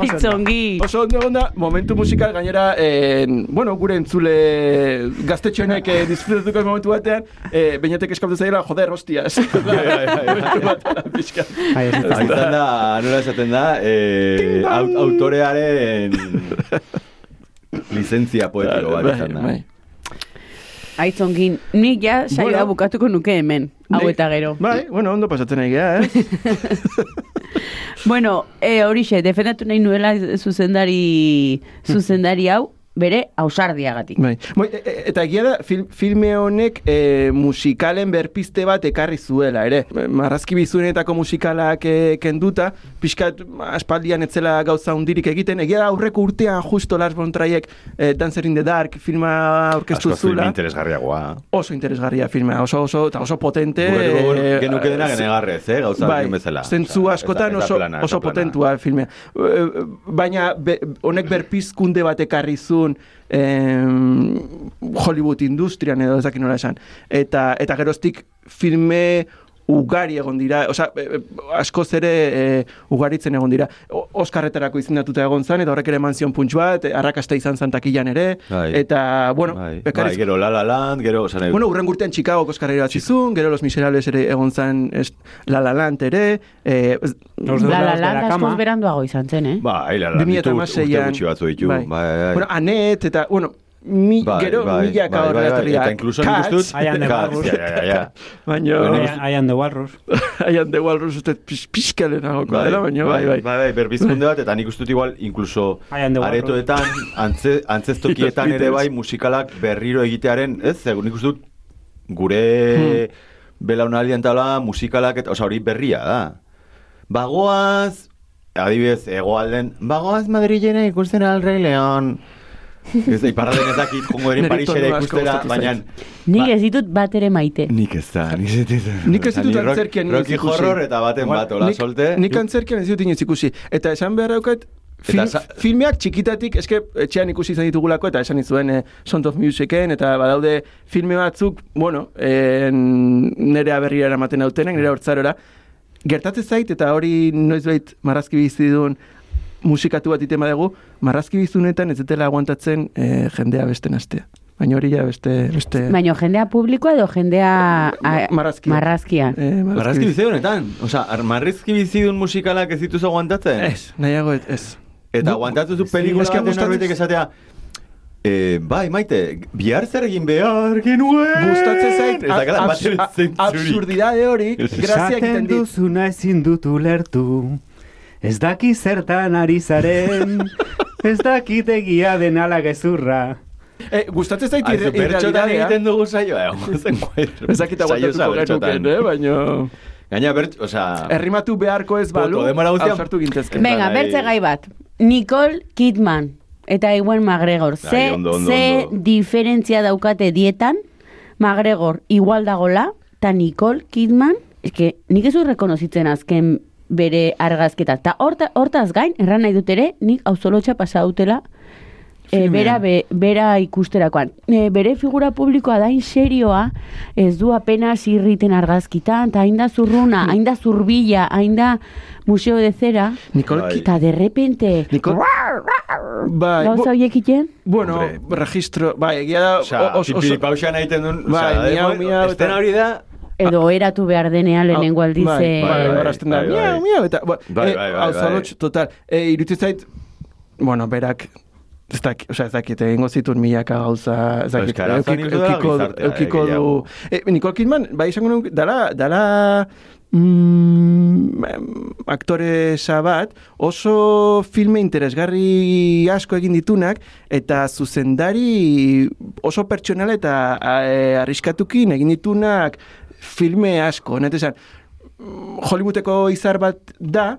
Itzongi. Oso ondo egon da, momentu musikal gainera, eh, bueno, gure entzule gaztetxoenek eh, disfrutatuko momentu batean, eh, bainatek eskaptu zaila, joder, hostias. Pixka. Bai, ez, Hau izan da, nola esaten da, eh, aut- autorearen lizentzia poetiko bat izan da. Aitzongin, nik ja saioa Bueno. bukatuko nuke hemen, hau eta gero. Bai, bueno, ondo pasatzen nahi gea, eh? Bueno, e, horixe, defendatu nahi nuela zuzendari, zuzendari hau, bere ausardiagatik. Bai. Bai, e- e- eta egia da, fil, filme honek e, musikalen berpiste bat ekarri zuela, ere. Marrazki bizuenetako musikalak e, kenduta, pixkat aspaldian etzela gauza hundirik egiten, egia da aurreko urtean justo Lars von Trierek e, Dancer in the Dark filma aurkeztu Asko film zula. interesgarriagoa. Oso interesgarria filma, oso oso, eta oso potente. Gure eh, genuke dena genegarrez, eh, gauza bai, bezala. Zentzu askotan oso, oso potentua filmea. Baina be, honek berpizkunde bat ekarri zuen em, Hollywood industrian edo ez dakit nola esan. Eta, eta geroztik filme ugari egon dira, osea, e, e, askoz ere e, ugaritzen egon dira. O- Oskarretarako izendatuta egon zan, eta horrek ere eman zion puntx bat, e, arrakasta izan zan takilan ere, Bai. eta, bueno, Bai, bai, gero La La Land, gero, osan, Bueno, urren urtean Chicago oskarrera zizun, gero Los Miserables ere egon zan es, La La Land ere, eh, ez- La la la askoz beranduago izan zen, eh? Bai, La La Land ditu, urte 2006an, gutxi batzu ditu. Bai, bai. Bueno, Anet, eta, bueno, mi, Bai, gero bai, milaka bai, bai, bai, eta incluso nik uste dut- I am the walrus. ja, ja, ja. Baina... I am the walrus. I am the walrus uste pix, pixka lehenagoko dela, baina bai, bai. Bai, bai, berbizkunde bat, eta nik uste dut igual, incluso I am the walrus. aretoetan, antze, antzestokietan Los ere bai musikalak berriro egitearen, ez, nik uste dut gure Hmm. belaunaldian tala musikalak, eta, oza, hori berria da. Bagoaz, adibidez, egoalden, bagoaz Madrilena ikusten al Rey León. Ez da, iparralden ez dakit, jongo Niri Parisera ikustera, baina... Nik ez ditut bat ere maite. Nik ez da, nik ez ditut. Nik ez ditut antzerkian inoiz Rocky ikusi. horror eta baten bat, hola, solte. Nik antzerkian ez ditut inoiz ikusi. Eta esan behar daukat, film, sa- filmeak txikitatik, eske etxean ikusi izan ditugulako, eta esan izuen eh, Sound of Musicen, eta badaude filme batzuk, bueno, eh, nire aberria eramaten dautenek, nire hortzarora, gertatzen zait, eta hori noizbait marrazki bizi duen musikatu bat itema dugu, marrazki bizunetan ez dutela aguantatzen eh, jendea beste nastea. Baina hori ja beste... beste... Baina jendea publikoa edo jendea a, marrazkia. marrazkia. Eh, Marrazki bizi honetan, osea, ar- marrazki bizi duen musikalak ez dituz aguantatzen? Ez, nahiago ez. ez. Eta aguantatu zu pelikula baten gustatzen- norbaitek esatea, Eh, bai, maite, bihar zer egin behar genuen. Gustatzen zait, abs- zentzurik. absurdidade hori, grazia egiten dit. duzuna ezin dut ulertu Ez daki zertan ari zaren Ez dakit egia den ala gezurra Eh, gustatzen zait Aizu, irre- bertxotan irrealitatea. egiten dugu saioa, egon zen Ez dakit aguantatuko genuken, eh, baina... Gaina bertx, osea... Errimatu beharko ez balu, Poto, denbora guztian- ausartu gintezke. Venga, bertze gai bat. Nicole Kidman eta Ewan McGregor. Ze, Ai, ondo, ondo, ze ondo. diferentzia daukate dietan, McGregor igual dagola, eta Nicole Kidman, eske nik ez dut rekonozitzen azken bere argazketa. Ta horta, hortaz gain, erran nahi dut ere, nik auzolotxa pasa dutela, e, bera, be, bera ikusterakoan. E, bere figura publikoa dain serioa, ez du apenas irriten argazkitan, eta hain da zurruna, hain da zurbila, hain da museo de zera, Bai. Eta de repente, Nicole... Bai, gauza horiek iten, bueno, Hombre. registro, bai, egia da... Osea, o- oso- pipiri pausan egiten duen... Bai, miau, miau, eta- Estena hori da... edo eratu behar denean lehenengo aldiz, Bai, eh, bai, bai, bai, bai. miau, miau, eta... Ba, Bai, eh, bai, bai, hau bai. zalotx, total. E, irutzen zait, bueno, berak, ez dakit, osea, ez dakit, egingo zituen milaka gauza, ez dakit, eukiko, eukiko, eh, du... E, Nicole Kidman, bai izango nuke, dala, dala mm, em, aktoresa bat, oso filme interesgarri asko egin ditunak, eta zuzendari oso pertsonal eta e, arriskatukin egin ditunak filme asko, net esan, mm, Hollywoodeko izar bat da,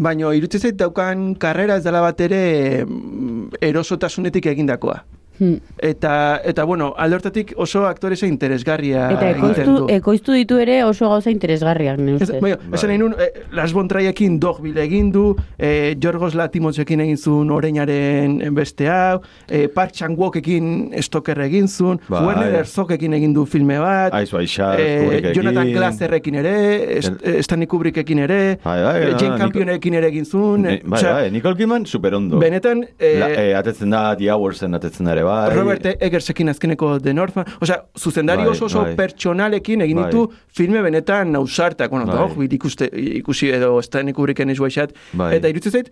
baina irutzen zait daukan karrera ez dela bat ere mm, erosotasunetik egindakoa. Hmm. Eta, eta bueno, alde hortatik oso aktoresa interesgarria Eta ekoiztu, ekoiztu ditu ere oso gauza interesgarriak, ne Ez, ustez. baina, esan nun, eh, Las Bontraiekin Dogville egin du, eh, Jorgos Latimotzekin egin zuen oreinaren beste hau, eh, Park Chan-wookekin Stoker egin zuen, Bai. Werner Herzogekin egin du filme bat, Aizu Aisha, eh. Jonathan Glasserrekin ere, Est- eh, Stanley Kubrickekin ere, Bai, bai, eh, no, Jane Campionekin ere egin zuen, eh, Bai, bai, Nicole Kidman super ondo. benetan, eh, La, eh, atetzen da The Hoursen atetzen da ere, bai. Robert Eggersekin azkeneko The Northman, osea, zuzendari Bai, oso oso bai. pertsonalekin egin Bai. ditu filme benetan nausartak, bueno, Bai. hor, ikuste, ikusi edo Stanley Kubricken izu aixat, Bai. eta irutzen zait,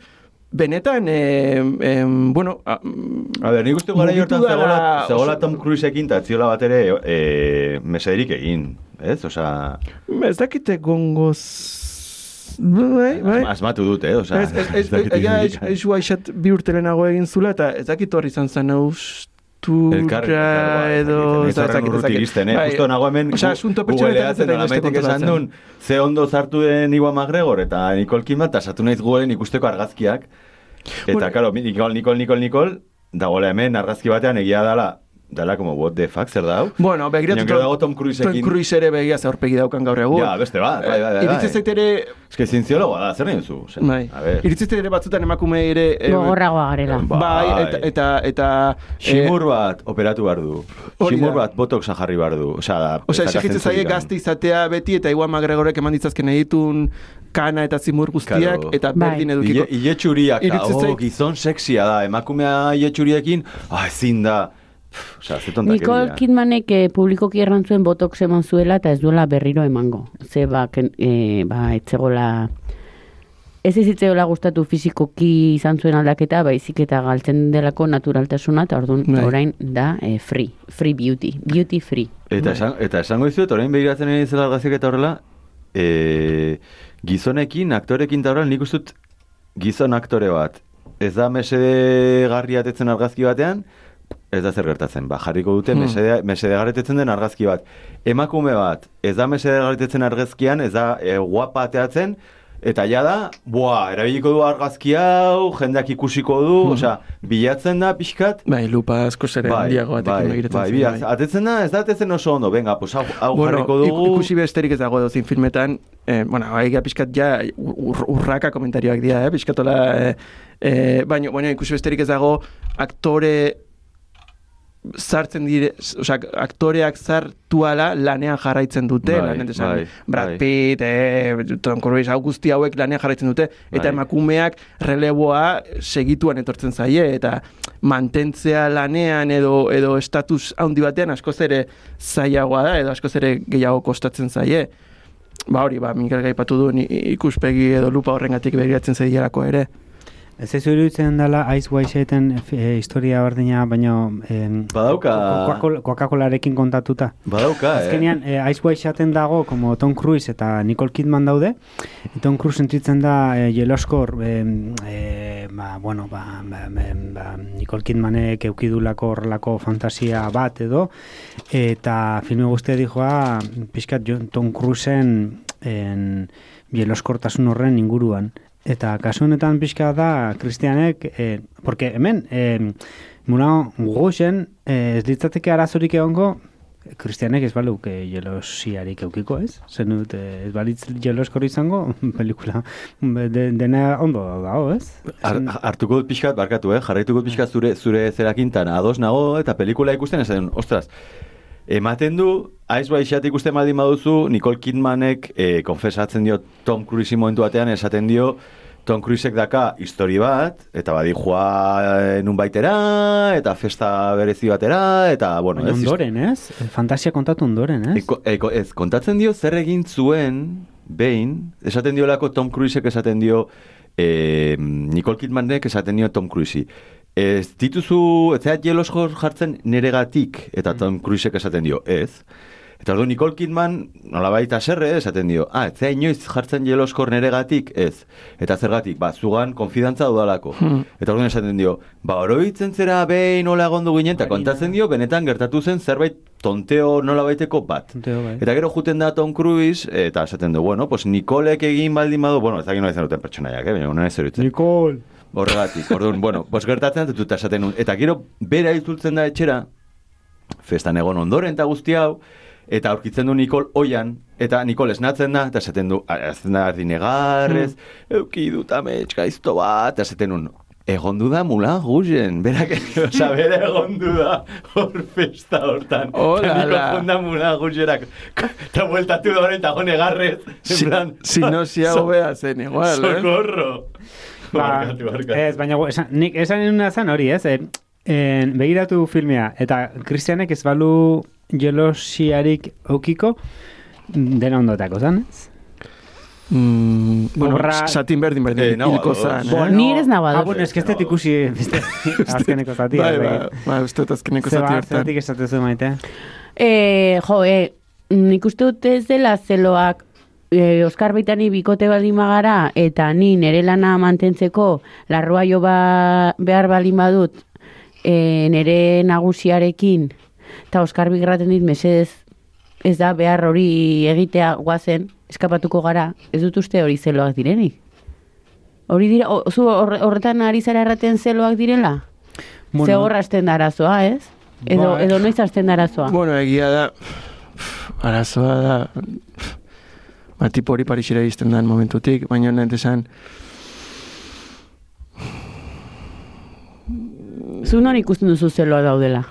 benetan, eh, eh, bueno, a, A ber, nik uste gara dela zegoela, zegoela Tom Cruiseekin eta ziola bat ere e, mesederik egin, ez? Osea, ez dakite gongoz... Bai, bai. asmatu dut, eh? Osea, Ez, ez, ez, ez ez, bi urte lehenago egin zula, eta ez dakit horri izan zen austura edo... ez dakit, ez dakit. iristen, eh? Bai, Justo nago hemen Osea, gu- asunto googleatzen pertsonetatzen nola beste maitek esan duen, ze ondo zartu den Iwan McGregor eta Nicole Kidman, eta sartu naiz Googleen ikusteko argazkiak. Eta, Bueno. karo, Nicole, Nicole, Nicole, Nicole, dagoela hemen argazki batean egia dala, dala como what the fuck, zer da hau? Bueno, begiratu gero dago Tom Cruiseekin. Tom Cruise ere begia zaurpegi daukan gaur egun. Ja, beste bat, bai, bai, bai. Iritzi zait ere, Ez que zientziologoa da, zer nahi duzu? Bai, A ver. iritzi zait ere batzutan emakume ere... eh, Gogorragoa garela. Bai. Bai, eta... eta, eta eh, Ximur bat operatu behar du. Da. bat botoxa jarri behar du. Osea, da, Osea, ez dauka exigitzen zaie zentzurikan. gazte izatea beti eta igual McGregorek eman ditzazken egitun kana eta zimur guztiak Claro. eta Bai. berdin edukiko. Ile, ile oh, gizon sexia da, emakumea ile txuriekin, ah, ezin da. Osea, ze. Nicole Kidmanek eh, publikoki erran zuen botox eman zuela eta ez duela berriro emango. Ze ba, ken, eh, ba etzegola... Ez ezitzeola gustatu fizikoki izan zuen aldaketa, baizik eta galtzen delako naturaltasuna, eta orduan Bai. orain da eh, free, free beauty, beauty free. Eta, esan, eta esango dizuet, orain begiratzen ari zela argazkiak eta horrela, e, gizonekin, aktorekin eta horrela, nik uste dut gizon aktore bat. Ez da mesede garri atetzen argazki batean, ez da zer gertatzen. Ba, jarriko dute Hmm. mesede, mesede den argazki bat. Emakume bat, ez da mesede garritetzen argazkian, ez da e, guapa ateatzen, Eta ja da, boa, erabiliko du argazki hau, jendeak ikusiko du, osea, bilatzen da pixkat, Bai, lupa asko zere bai, bai, batekin begiratzen bai, zen, bi, atetzen da, ez da atetzen oso ondo, venga, pues hau, hau jarriko ik- dugu, ikusi besterik ez dago dozin filmetan, eh, bueno, haiga pixkat ja ur, urraka komentarioak dira, eh, pixkatola, eh, eh, baina, baina ikusi besterik ez dago aktore sartzen dire, osea, aktoreak sartuala lanean jarraitzen dute, Bai, lanen esan, bai, Brad bai. Pitt, eh, Tom Cruise, hau guzti hauek lanean jarraitzen dute, eta Bai. emakumeak releboa segituan etortzen zaie, eta mantentzea lanean edo edo estatus handi batean askoz ere zailagoa da, edo askoz ere gehiago kostatzen zaie. Ba hori, ba, Mikel gaipatu du ikuspegi edo lupa horrengatik begiratzen zaielako ere. Ez ez iruditzen dela Ice White e, historia berdina, baina em, Badauka. Coca-Cola- Coca-Colarekin kontatuta. badauka, eh? Azkenean, e, Ice White dago, como Tom Cruise eta Nicole Kidman daude, e, Tom Cruise sentitzen da e, jeloskor, e, e, ba, bueno, ba, ba, ba, ba, Nicole Kidmanek eukidulako horrelako fantasia bat edo, eta filme guztia dijoa, pixkat jo- Tom Cruiseen en, jeloskortasun horren inguruan. Eta kasu honetan pixka da, Kristianek, eh, porque hemen, eh, Moulin Rougen, eh, ez litzateke arazorik egongo, Kristianek ez baluk eh, jelosiarik eukiko, ez? Zen dut, eh, ez balitz jeloskor izango, pelikula de, dena ondo dago, ez? Har- hartuko dut pixkat, barkatu, eh? jarraituko dut pixkat zure, zure zerakintan ados nago eta pelikula ikusten esan, ostras, ematen du, White Shot ikusten baldin baduzu, Nicole Kidmanek eh, konfesatzen dio Tom Cruise momentu batean esaten dio, Tom Cruisek daka histori bat, eta badi joa nun baitera, eta festa berezi batera, eta, bueno, Baina ondoren, ez? Fantasia kontatu ondoren, ez? Eko, eko, ez, kontatzen dio zer egin zuen, behin, esaten diolako Tom Cruisek esaten dio, eh, Nicole Kidmanek esaten dio Tom Cruisei. Ez dituzu, ez zeat jeloskor jartzen neregatik, eta Tom Cruisek esaten dio, ez. Eta ordu Nicole Kidman, nolabait aserre, esaten dio, ah, ez zea inoiz jartzen jeloskor neregatik, ez. Eta zergatik, ba, zugan konfidantza dudalako. Hmm. Eta orduan esaten dio, ba, oroitzen zera behin nola egondu ginen, eta kontatzen dio, benetan gertatu zen zerbait tonteo nola baiteko bat. Tonteo, bai. Eta gero juten da Tom Cruise, eta esaten du, bueno, pues Nicolek egin baldin badu, bueno, ez dakit nola izan duten pertsonaiak, eh, baina ez zerutzen. Nicole! Horregatik, orduan, bueno, pues gertatzen dut eta esaten. Eta gero, bera itzultzen da etxera, festan egon ondoren eta guzti hau, eta aurkitzen du Nicole oian, eta Nicole esnatzen da, eta esaten du, esaten da erdi negarrez, euki dut amets gaizto bat, eta esaten nun, egondu da Mulan Rougen, berak, oza, bera egondu da hor festa hortan. Hola, Eta Nicole la. jonda Mulan Rougerak, eta bueltatu da horren, eta jo negarrez, Si, plan, si no, si hau bea zen igual, eh? socorro. Ba, Barkatu, barkatu. ez, baina esan, nik esan nuna zen hori, ez? E, en, begiratu filmea, eta Kristianek ez balu jelosiarik eukiko, dena ondotako zen, ez? Mm, bueno, Obra- satin berdin berdin Eh, hilko ados. zan, Bo, eh? ni ere ez Ah, bueno, ez que ez dut ikusi beste, azkeneko zatia. Bai, bai, bai, uste dut azkeneko zati Zeba, hortan. zeratik esatezu maite? E, jo, e, nik uste dut ez dela zeloak e, Oskar Baitani bikote baldin magara eta ni nere lana mantentzeko larrua jo ba, behar baldin badut e, nere nagusiarekin eta Oskar bigraten dit mesedez ez da behar hori egitea guazen eskapatuko gara, ez dut uste hori zeloak direnik. Hori dira, o, zu horre- horretan ari zara erraten zeloak direla? Bueno. Ze horra hasten da arazoa, ez? Edo, Bai. edo noiz hasten da arazoa? Bueno, egia da, arazoa da, ba, tipo hori Parisera izten den momentutik, baina nahi esan, Zu non ikusten duzu zeloa daudela?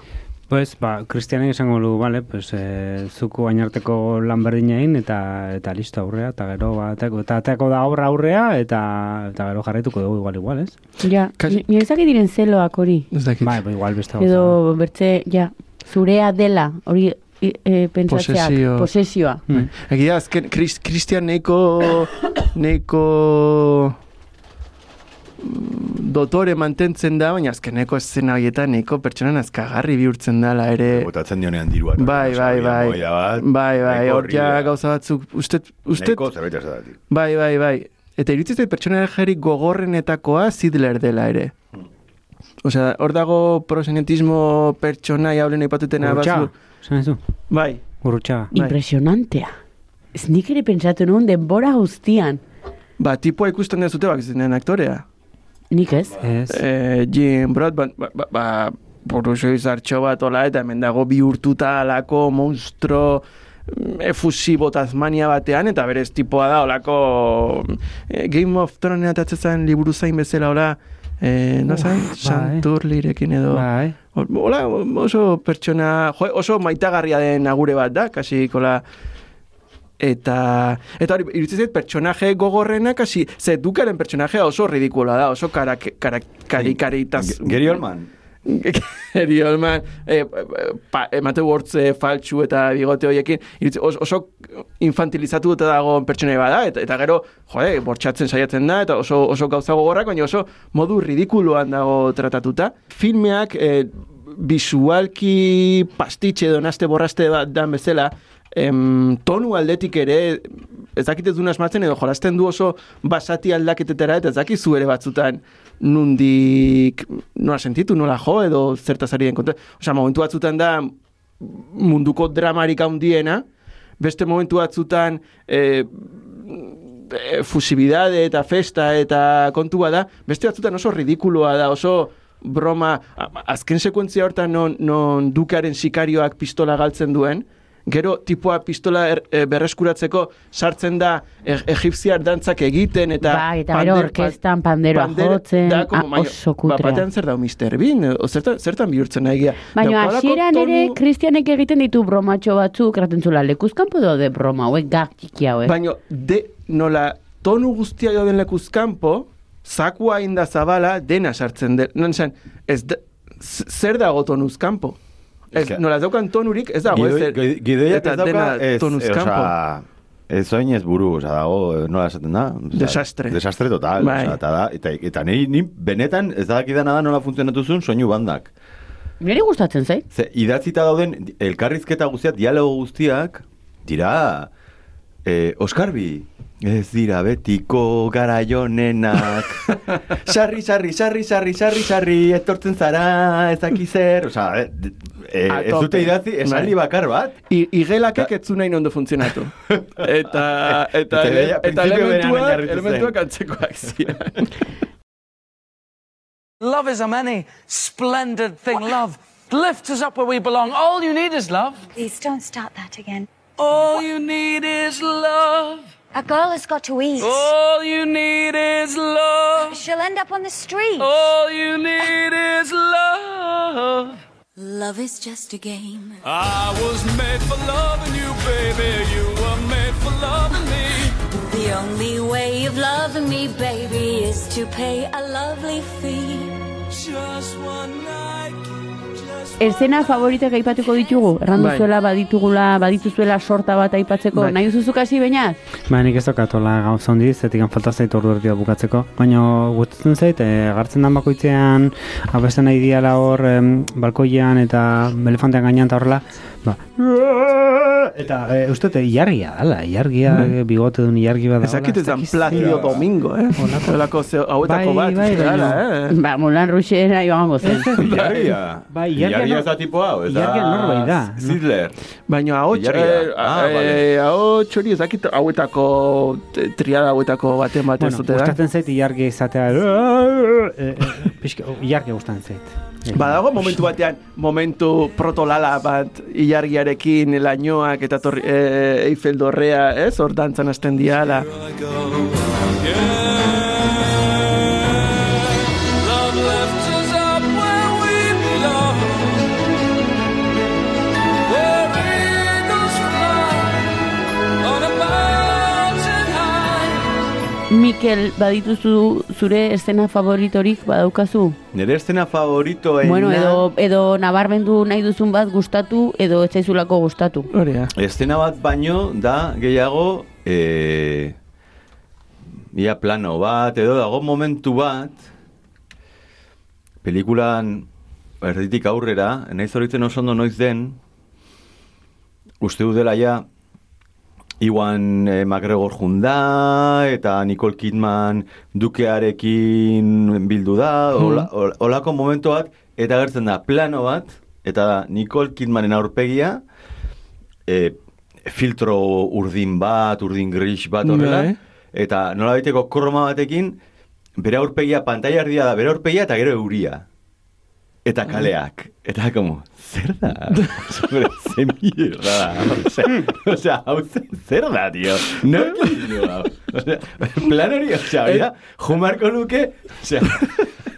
Pues, ba, Kristianek esango lu, vale, pues, e, zuku bainarteko lan berdina egin, eta, eta listo aurrea, eta gero, ba, ateko, eta ateko da obra aurrea, eta, eta gero jarraituko dugu igual, igual, ez? Ja, Kasi- ni ezak diren zeloak hori. ez dakit. Bai, ba, igual beste. Edo bertze, ja, zurea dela, hori e, e, pentsatzeak, Posesio. posesioa. Hmm. Egia, azken, Kris- Christian neiko, neiko dotore mantentzen da, baina azkeneko eszena horietan neiko pertsonan azkagarri bihurtzen dela ere. Botatzen dionean dirua. Bai, bai, bai. amoia bat, Bai, bai, nahiko hor ja gauza batzuk, uste, uste, Nahiko zerbait esadatik. bai, bai, bai. Eta iruditzen zait pertsonajerik gogorrenetakoa Zidler dela ere. Osea, hor dago prosenetismo pertsonai haulen aipatutena Gurrutxaga, bazu. esan ez du? Bai, Gurrutxaga. Bai. Impresionantea. Ez nik ere pentsatu nuen denbora guztian. ba, tipua ikusten dezute bak zinen aktorea. Nik ez. Ez. Eh, Jim Broadbent, ba, ba, ba boruzio izartxo bat ola, eta hemen dago bihurtuta alako monstro mm, efusibo Tasmania batean, eta berez tipoa da, olako eh, Game of Thrones atatzen zen liburu zain bezala, ola, eh, no zain, bai. Santurlirekin edo. Bai. Hola, oso pertsona, jo, oso maitagarria den agure bat da, kasi, kola, eta, eta hori, iruditzen zait, pertsonaje gogorrenak, kasi, ze dukaren pertsonajea oso ridikula da, oso karak, karak, karikaritaz... Gary Oldman. Gary Oldman, eh, pa, emate wortze faltsu eta bigote horiekin, oso, infantilizatu eta dago pertsonai bada, eta, eta gero, jode, bortxatzen saiatzen da, eta oso, oso gauza gogorrak, baina oso modu ridikuluan dago tratatuta. Filmeak, eh, visualki pastitxe edo naste borraste bat dan bezala, em, tonu aldetik ere ez dakit ez duen asmatzen edo jolasten du oso basati aldaketetara eta ez dakizu ere batzutan nundik nola sentitu, nola jo edo zertaz ari den kontra. Osea, momentu batzutan da munduko dramarik handiena, beste momentu batzutan e, e, fusibidade eta festa eta kontua da, beste batzutan oso ridikuloa da, oso broma, azken sekuentzia hortan non, non dukaren sikarioak pistola galtzen duen, gero tipoa pistola er, e, berreskuratzeko sartzen da e, egipziar dantzak egiten eta Bai, eta gero orkestan panderoa pander- jotzen, da, como, ah, baina, oso Ba, kutrea. batean zer da Mr. Bean, o zertan, zertan bihurtzen nahi gira. Baina hasieran tonu- ere Kristianek egiten ditu bromatxo batzuk, eraten zula, lekuzkanpo daude broma, hauek gak txiki hauek. Baina, de, nola, tonu guztia joden lekuzkanpo, zakua inda zabala, dena sartzen de. Non zen, ez da, z- zer dago tonuz kanpo? Ez, nola, ez daukan tonurik, ez dago, ez, Gidoi- gidoi- Gidoiak ez dauka, ez, kanpo. osea, ez oin ez buru, oza, dago, nola esaten da? Osea, Desastre. Desastre total, Bai. osea, eta da, eta, eta ni, ni benetan ez dakidana da nola funtzionatu zuen soinu bandak. Niri gustatzen zait. Ze, idatzita dauden elkarrizketa guztiak, dialogo guztiak, dira, eh, Oskarbi, ez dira betiko garaionenak, sarri, sarri, sarri, sarri, sarri, sarri, etortzen zara, ez daki zer, osea, eh, d- eh, ez dute idatzi, esaldi bakar bat, I, igelakek ez nahi ondo funtzionatu. eta, eta, Eta eta elementuak, elementuak antzekoak ziren. Love is a many splendid thing. Love lifts us up where we belong. All you need is love. Please don't start that again. All you need is love. A girl has got to eat. All you need is love. She'll end up on the street. All you need is love. Love is just a game. I was made for loving you, baby. You were made for loving me. The only way of loving me, baby, is to pay a lovely fee. Just one night. Just Eszena favoritak aipatuko ditugu? Errandu Bai. zuela baditugula, badituzuela sorta bat aipatzeko. Bai. Nahi duzuzuk hasi baina? Ba, nik ez dokatola gauza handi, zetik falta zait ordu erdia bukatzeko. Baina gustatzen zait, e, gartzen dan bakoitzean, abesten nahi diala hor, em, balkoian eta elefantean gainean eta horrela, ba, eta e, uste, dut, ilargia dala, ilargia, Bai. bigote duen ilargi bat Ez dakit ezan Placido Domingo, eh? Olako ze, hauetako Bai, bat, bai, uste dela, baina- eh? Ba, Mulan Ruxera joango zen. Ilargia. Bai, nor- ez da tipo hau, ez da... Ilargia norbait da, no? Zidler. Baina hau Ilargia. Ah, vale. hau txori ez dakit hauetako, triada hauetako baten bat ez Bueno, dute da. gustatzen zait ilargia izatea, e, e, ilargia gustatzen zait. Badago momentu batean, momentu protolala bat ilargiarekin lainoak eta torri, e, Eiffel dorrea, ez? Hor dantzan hasten diala. Mikel, badituzu zure eszena favoritorik badaukazu? Nire estena favoritoena... Bueno, edo, edo nabarmendu nahi duzun bat gustatu, edo ez zaizulako gustatu. Hori da. Estena bat baino da gehiago e, ia plano bat edo dago momentu bat pelikulan erditik aurrera naiz horitzen oso ondo noiz den uste dela ja Iwan eh, McGregor junda eta Nicole Kidman dukearekin bildu da, hola- holako momentu bat, eta gertzen da plano bat, eta da Nicole Kidmanen aurpegia, e, filtro urdin bat, urdin gris bat horrela, Bai. eta nola baiteko kroma batekin, bere aurpegia, pantaila erdia da, bere aurpegia eta gero euria. Eta kaleak. Eta como, zer da? Sobre, ze mierda da. Osea, osea, hau zen, zer da, tio? No, no, osea, plan hori, osea, hori da, jumarko luke, osea,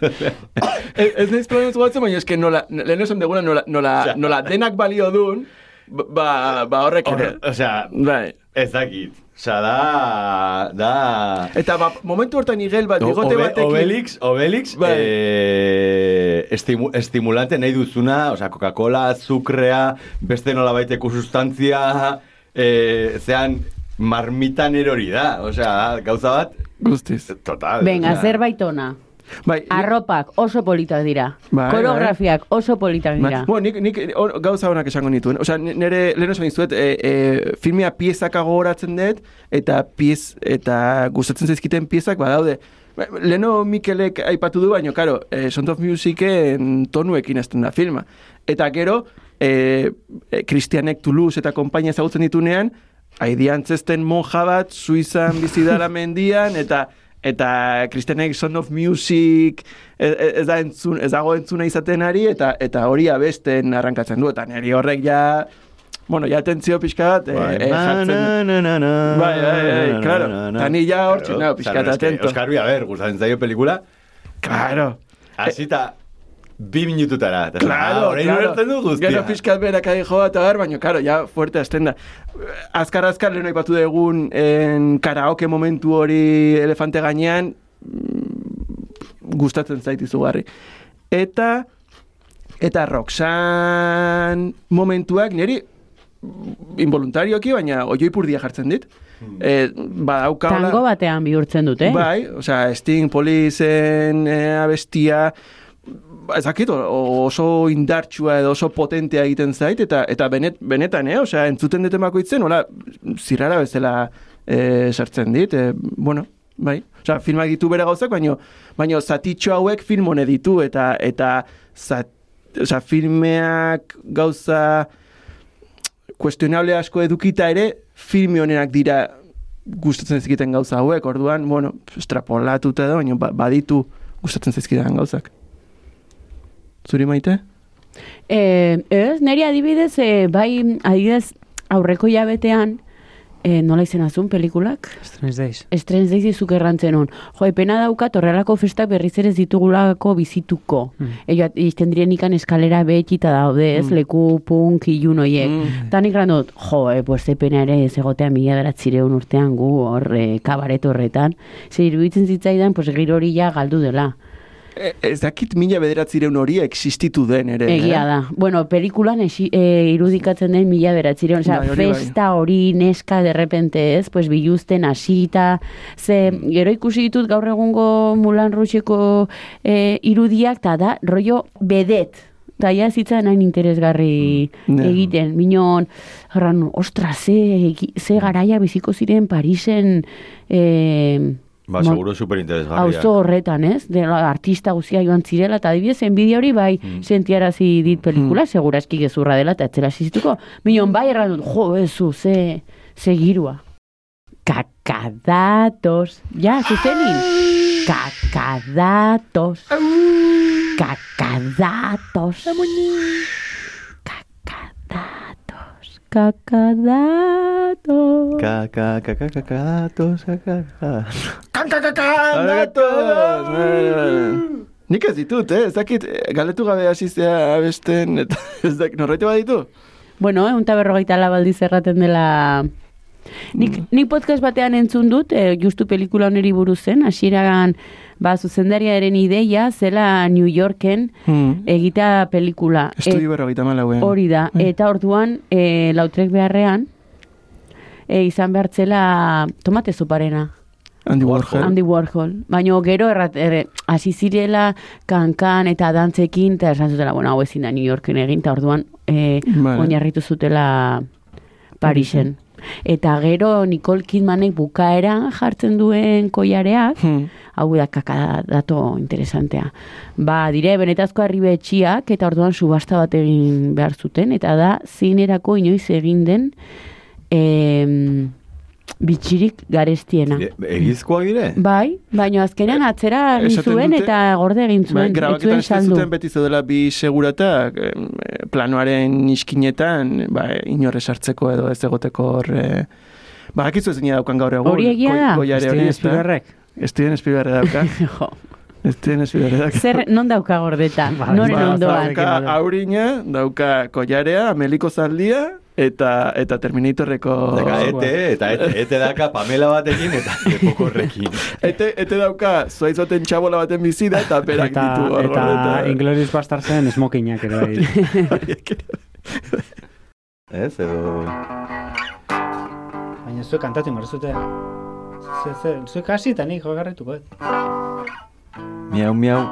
Ez ez naiz planatu batzen, baina eske nola, lehen esan deguna nola, nola, nola denak balio dun, ba, ba horrek ere. Horre- osea, bai. ez dakit. Osea, da, da... Eta ba, momentu hortan igel bat, O- bigote Obe- batekin. Obelix, Obelix, Bai. eh, estimu, estimulante nahi duzuna, osea, Coca-Cola, azukrea, beste nola baiteko sustantzia, eh, zean, marmitan erori da, osea, gauza bat, Guztiz. total. Venga, zerbait ona. Bai, Arropak oso politak dira. Bai, Koreografiak oso politak Bai. dira. Bueno, nik, nik on- gauza honak esango nituen. Osea, ni- nire lehen esan dizuet, e, e, filmia piezak gogoratzen dut, eta piez, eta gustatzen zaizkiten piezak badaude. Ba, Leno Mikelek aipatu du, baino, karo, e, Sound of Musicen tonuekin ezten da filma. Eta gero, e, e, Christianek Toulouse eta konpainia ezagutzen ditunean, haidian zesten monja bat, Suizan bizi dara mendian, eta eta Christianek Sound of Music ez, ez da entzun, ez dago entzuna izaten ari, eta eta hori abesten arrankatzen du, eta niri horrek ja, bueno, ja atentzio pixka bat, Bai, eh, eh, na, jartzen Bai, bai, bai, claro. na, na. Ta ni ja hortxe, Claro, nao, pixka bat atento. Oscar Ui, a ver, gustatzen zaio pelikula, Claro. hasita bi minututara. Eta, Claro, orain claro. ulertzen du guztia. Gero pixkat berak adi joa eta bar, baina, karo, ja fuerte azten da. Azkar, azkar, lehen aipatu dugun en karaoke momentu hori elefante gainean, mm, gustatzen zait izugarri. Eta, eta Roxan momentuak niri involuntarioki, baina oioipurdia jartzen dit. Eh, badaukaola... Tango batean bihurtzen dute. Bai, osea, Sting, Polizen, eh, abestia, ez dakit, o- oso indartsua edo oso potentea egiten zait, eta eta benet, benetan, eh? Osea, entzuten dut emakoitzen, hola, zirrara bezala eh, sartzen dit, eh, bueno, bai. Osea, filmak ditu bere gauzak, baino, baino zatitxo hauek film hone ditu, eta, eta zat, osea, filmeak gauza kuestionable asko edukita ere, filme honenak dira gustatzen zaizkiten gauza hauek, orduan, bueno, estrapolatuta edo, baina ba- baditu gustatzen zaizkiten gauzak. Zuri maite? Eh, ez, niri adibidez, eh, bai, adibidez, aurreko jabetean, eh, nola izena zuen pelikulak? Strange Days. Strange Days izuk errantzen hon. Jo, epena daukat horrelako festak berriz ere ditugulako bizituko. Mm. Ego, izten diren ikan eskalera behetxita daude, ez, Mm. leku punk ilun oiek. Mm. Ta nik dut, jo, eh, pues epena ere ez egotea mila beratzireun urtean gu hor eh, kabaret horretan. Zer iruditzen zitzaidan, pues giro hori ja galdu dela. E, ez dakit mila bederatzireun hori existitu den ere. Egia eh? da. Bueno, pelikulan esi, e, irudikatzen den mila beratzireun. Osea, Bai, bai. festa hori neska derrepente ez, pues biluzten hasita. Ze, Mm. gero ikusi ditut gaur egungo Mulan Roucheko e, irudiak, eta da, rollo bedet. Eta ja zitzan hain interesgarri Mm. Ja. egiten. Minon, gran, ostra, ze, ze garaia biziko ziren Parisen... E, Ba, seguro superinteresgarria. Auzo horretan, ez? De la artista guzia joan zirela, eta adibidez, enbidia hori bai Mm. sentiarazi dit pelikula, segura eski gezurra dela, eta etzela sizituko. Minon bai erran dut, jo, ezu, ze, ze girua. Kakadatos. Ja, zuzenin. Kakadatos. Kakadatos. Kakadatos. Ka, ka. Gatos! Nik ez ditut, eh? Ez dakit, eh, galetu gabe hasi zea abesten, eta ez dakit, norrete baditu? Bueno, egun eta berrogeita labaldiz erraten dela... Nik, nik podcast batean entzun dut, e, justu pelikula oneri buruz zen, hasieragan ba, zuzendariaren ideia zela New Yorken Hmm. egitea pelikula. Estudio berrogeita malauen. Hori da, eta orduan e, lautrek beharrean e, izan behartzela tomate zuparena. Andy Warhol. Andy Warhol. Baina gero errat, erre, hasi zirela kankan eta dantzekin, eta esan zutela, bueno, hau ezin da New Yorken egin, eta orduan e, Vale. oinarritu zutela Parisen. Eta gero Nicole Kidmanek bukaeran jartzen duen koiareak, Hmm. hau da kaka dato interesantea. Ba, dire, benetazko arribe etxiak, eta orduan subasta bat egin behar zuten, eta da zinerako inoiz egin den em, bitxirik garestiena. E- Egizkoak dire? Bai, baina azkenean atzera egin zuen dute- eta gorde egin Bai, zuen, ez grabaketan zuen esaten saldu. zuten beti zeudela bi seguratak em, eh, planoaren iskinetan ba, inorre sartzeko edo ez egoteko hor eh, ba, akizu ezin daukan gaur egun Hori egia da? ez da? Spielbergek? Steven Spielberg dauka Steven Spielberg dauka Zer, non dauka gordeta? Bai, Noren Ba, ondoan? dauka aurina, dauka kollarea, ameliko zaldia, eta eta Terminatorreko... Daka, ete, eta ete, ete daka Pamela batekin eta lepoko horrekin. Ete, ete dauka, zuaiz baten txabola baten bizi da, eta berak Eta, ditu hor eta gordeta. Inglourious Bastards-en smokinak ere bai. Ez, edo... Baina zuek kantatu ingo zute. Ze, ze, zuek hasi eta nik jogarretuko, eh? Miau, miau.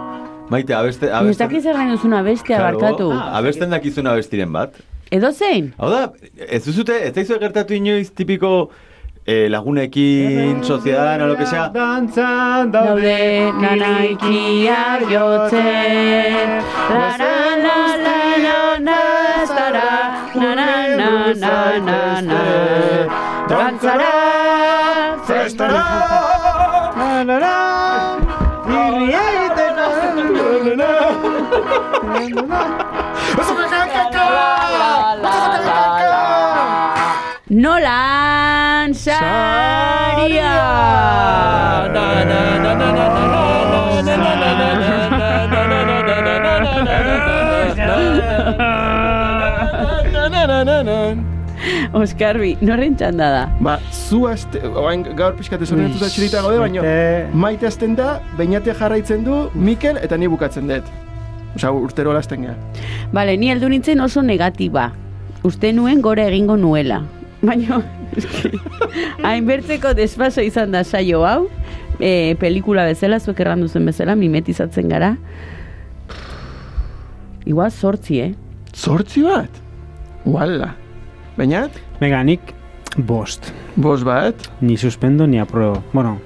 Maite, abeste... Ez abesten, dakiz errain duzuna bestea barkatu. abesten dakizuna abestiren bat. Edo zein? Hau da, ez duzute, ez daizue gertatu inoiz tipiko eh, lagunekin, soziedadan, o lo que sea. Dantzan Daude nanaikiak jotzen. La la la la la la zara. Na na na na na na. Dantzara Zestara La la la Nolan Saria Na na na na na Oskarbi, norren txanda da? Ba, zu aste, oain gaur pixkate zorionetuz da txirita gaude, baina maite azten da, bainate jarraitzen du Mikel eta ni bukatzen dut. Osa, urtero lasten geha. Bale, ni heldu nintzen oso negatiba. Uste nuen gora egingo nuela. Baina, hainbertzeko despaso izan da saio hau, e, pelikula bezala, zuek errandu zen bezala, mimetizatzen gara. Igual sortzi, eh? Zortzi bat? Uala. Bainat? Venga, nik bost. Bost bat? Ni suspendo, ni apruebo. Bueno,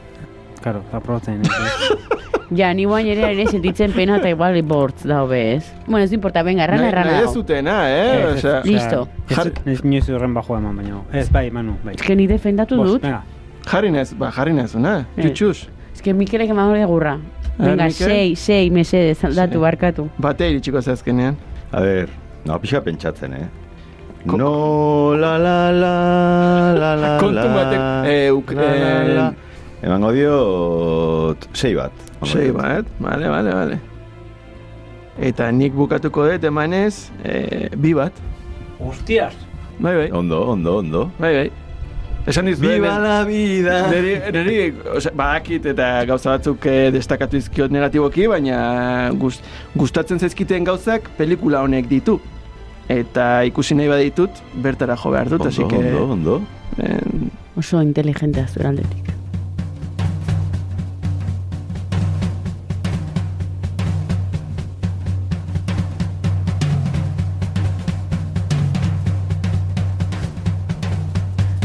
claro, aprobatzen. Ja, ni guain ere ere sentitzen pena eta igual bortz da hobe, ez? Bueno, ez importa, venga, errana, Nahi- errana nahi ez hau. zutena, eh? Osea, Listo. Ez, ez inoiz horren bajoa eman baino. Ez, bai, Manu, bai. Ez que ni defendatu dut. venga. Jarri nez, ba, jarri nez, una? Eh. Txutxuz. Ez que Mikelek eman hori gurra. Venga, sei, sei, mesedez, aldatu, barkatu. Bate iritsiko zazkenean. A ber, no, pixa pentsatzen, eh? No, la, la, la, la, la, Kontu la, batek, eh, uk- la, la, la. eh, Emango diot, sei bat. Sei bat, vale, vale, vale. Eta nik bukatuko dut emanez, eh, bi bat. Hostias. Bai, bai. Ondo, ondo, ondo. Bai, bai. Esan dizu, Viva la vida! Neri, neri, osea, badakit eta gauza batzuk eh, destakatu izkiot negatiboki, baina gust, gustatzen zaizkiten gauzak pelikula honek ditu. Eta ikusi nahi baditut, bertara jo behar dut, Ondo, así que... ondo, ondo. En, Oso inteligentea zure aldetik.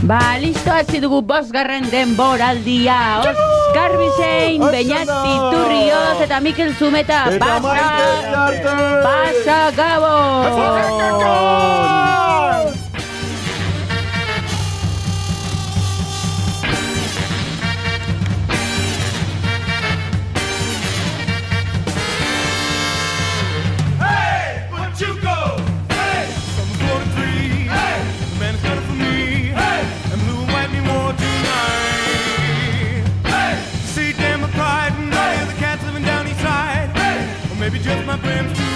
Ba, listo hasi dugu bosgarren denboraldia. Oskar Bizein, Beñat Iturrioz eta Mikel Zumeta. Eta Pasa, Maite Iriarte. pasa, Gabon! happened.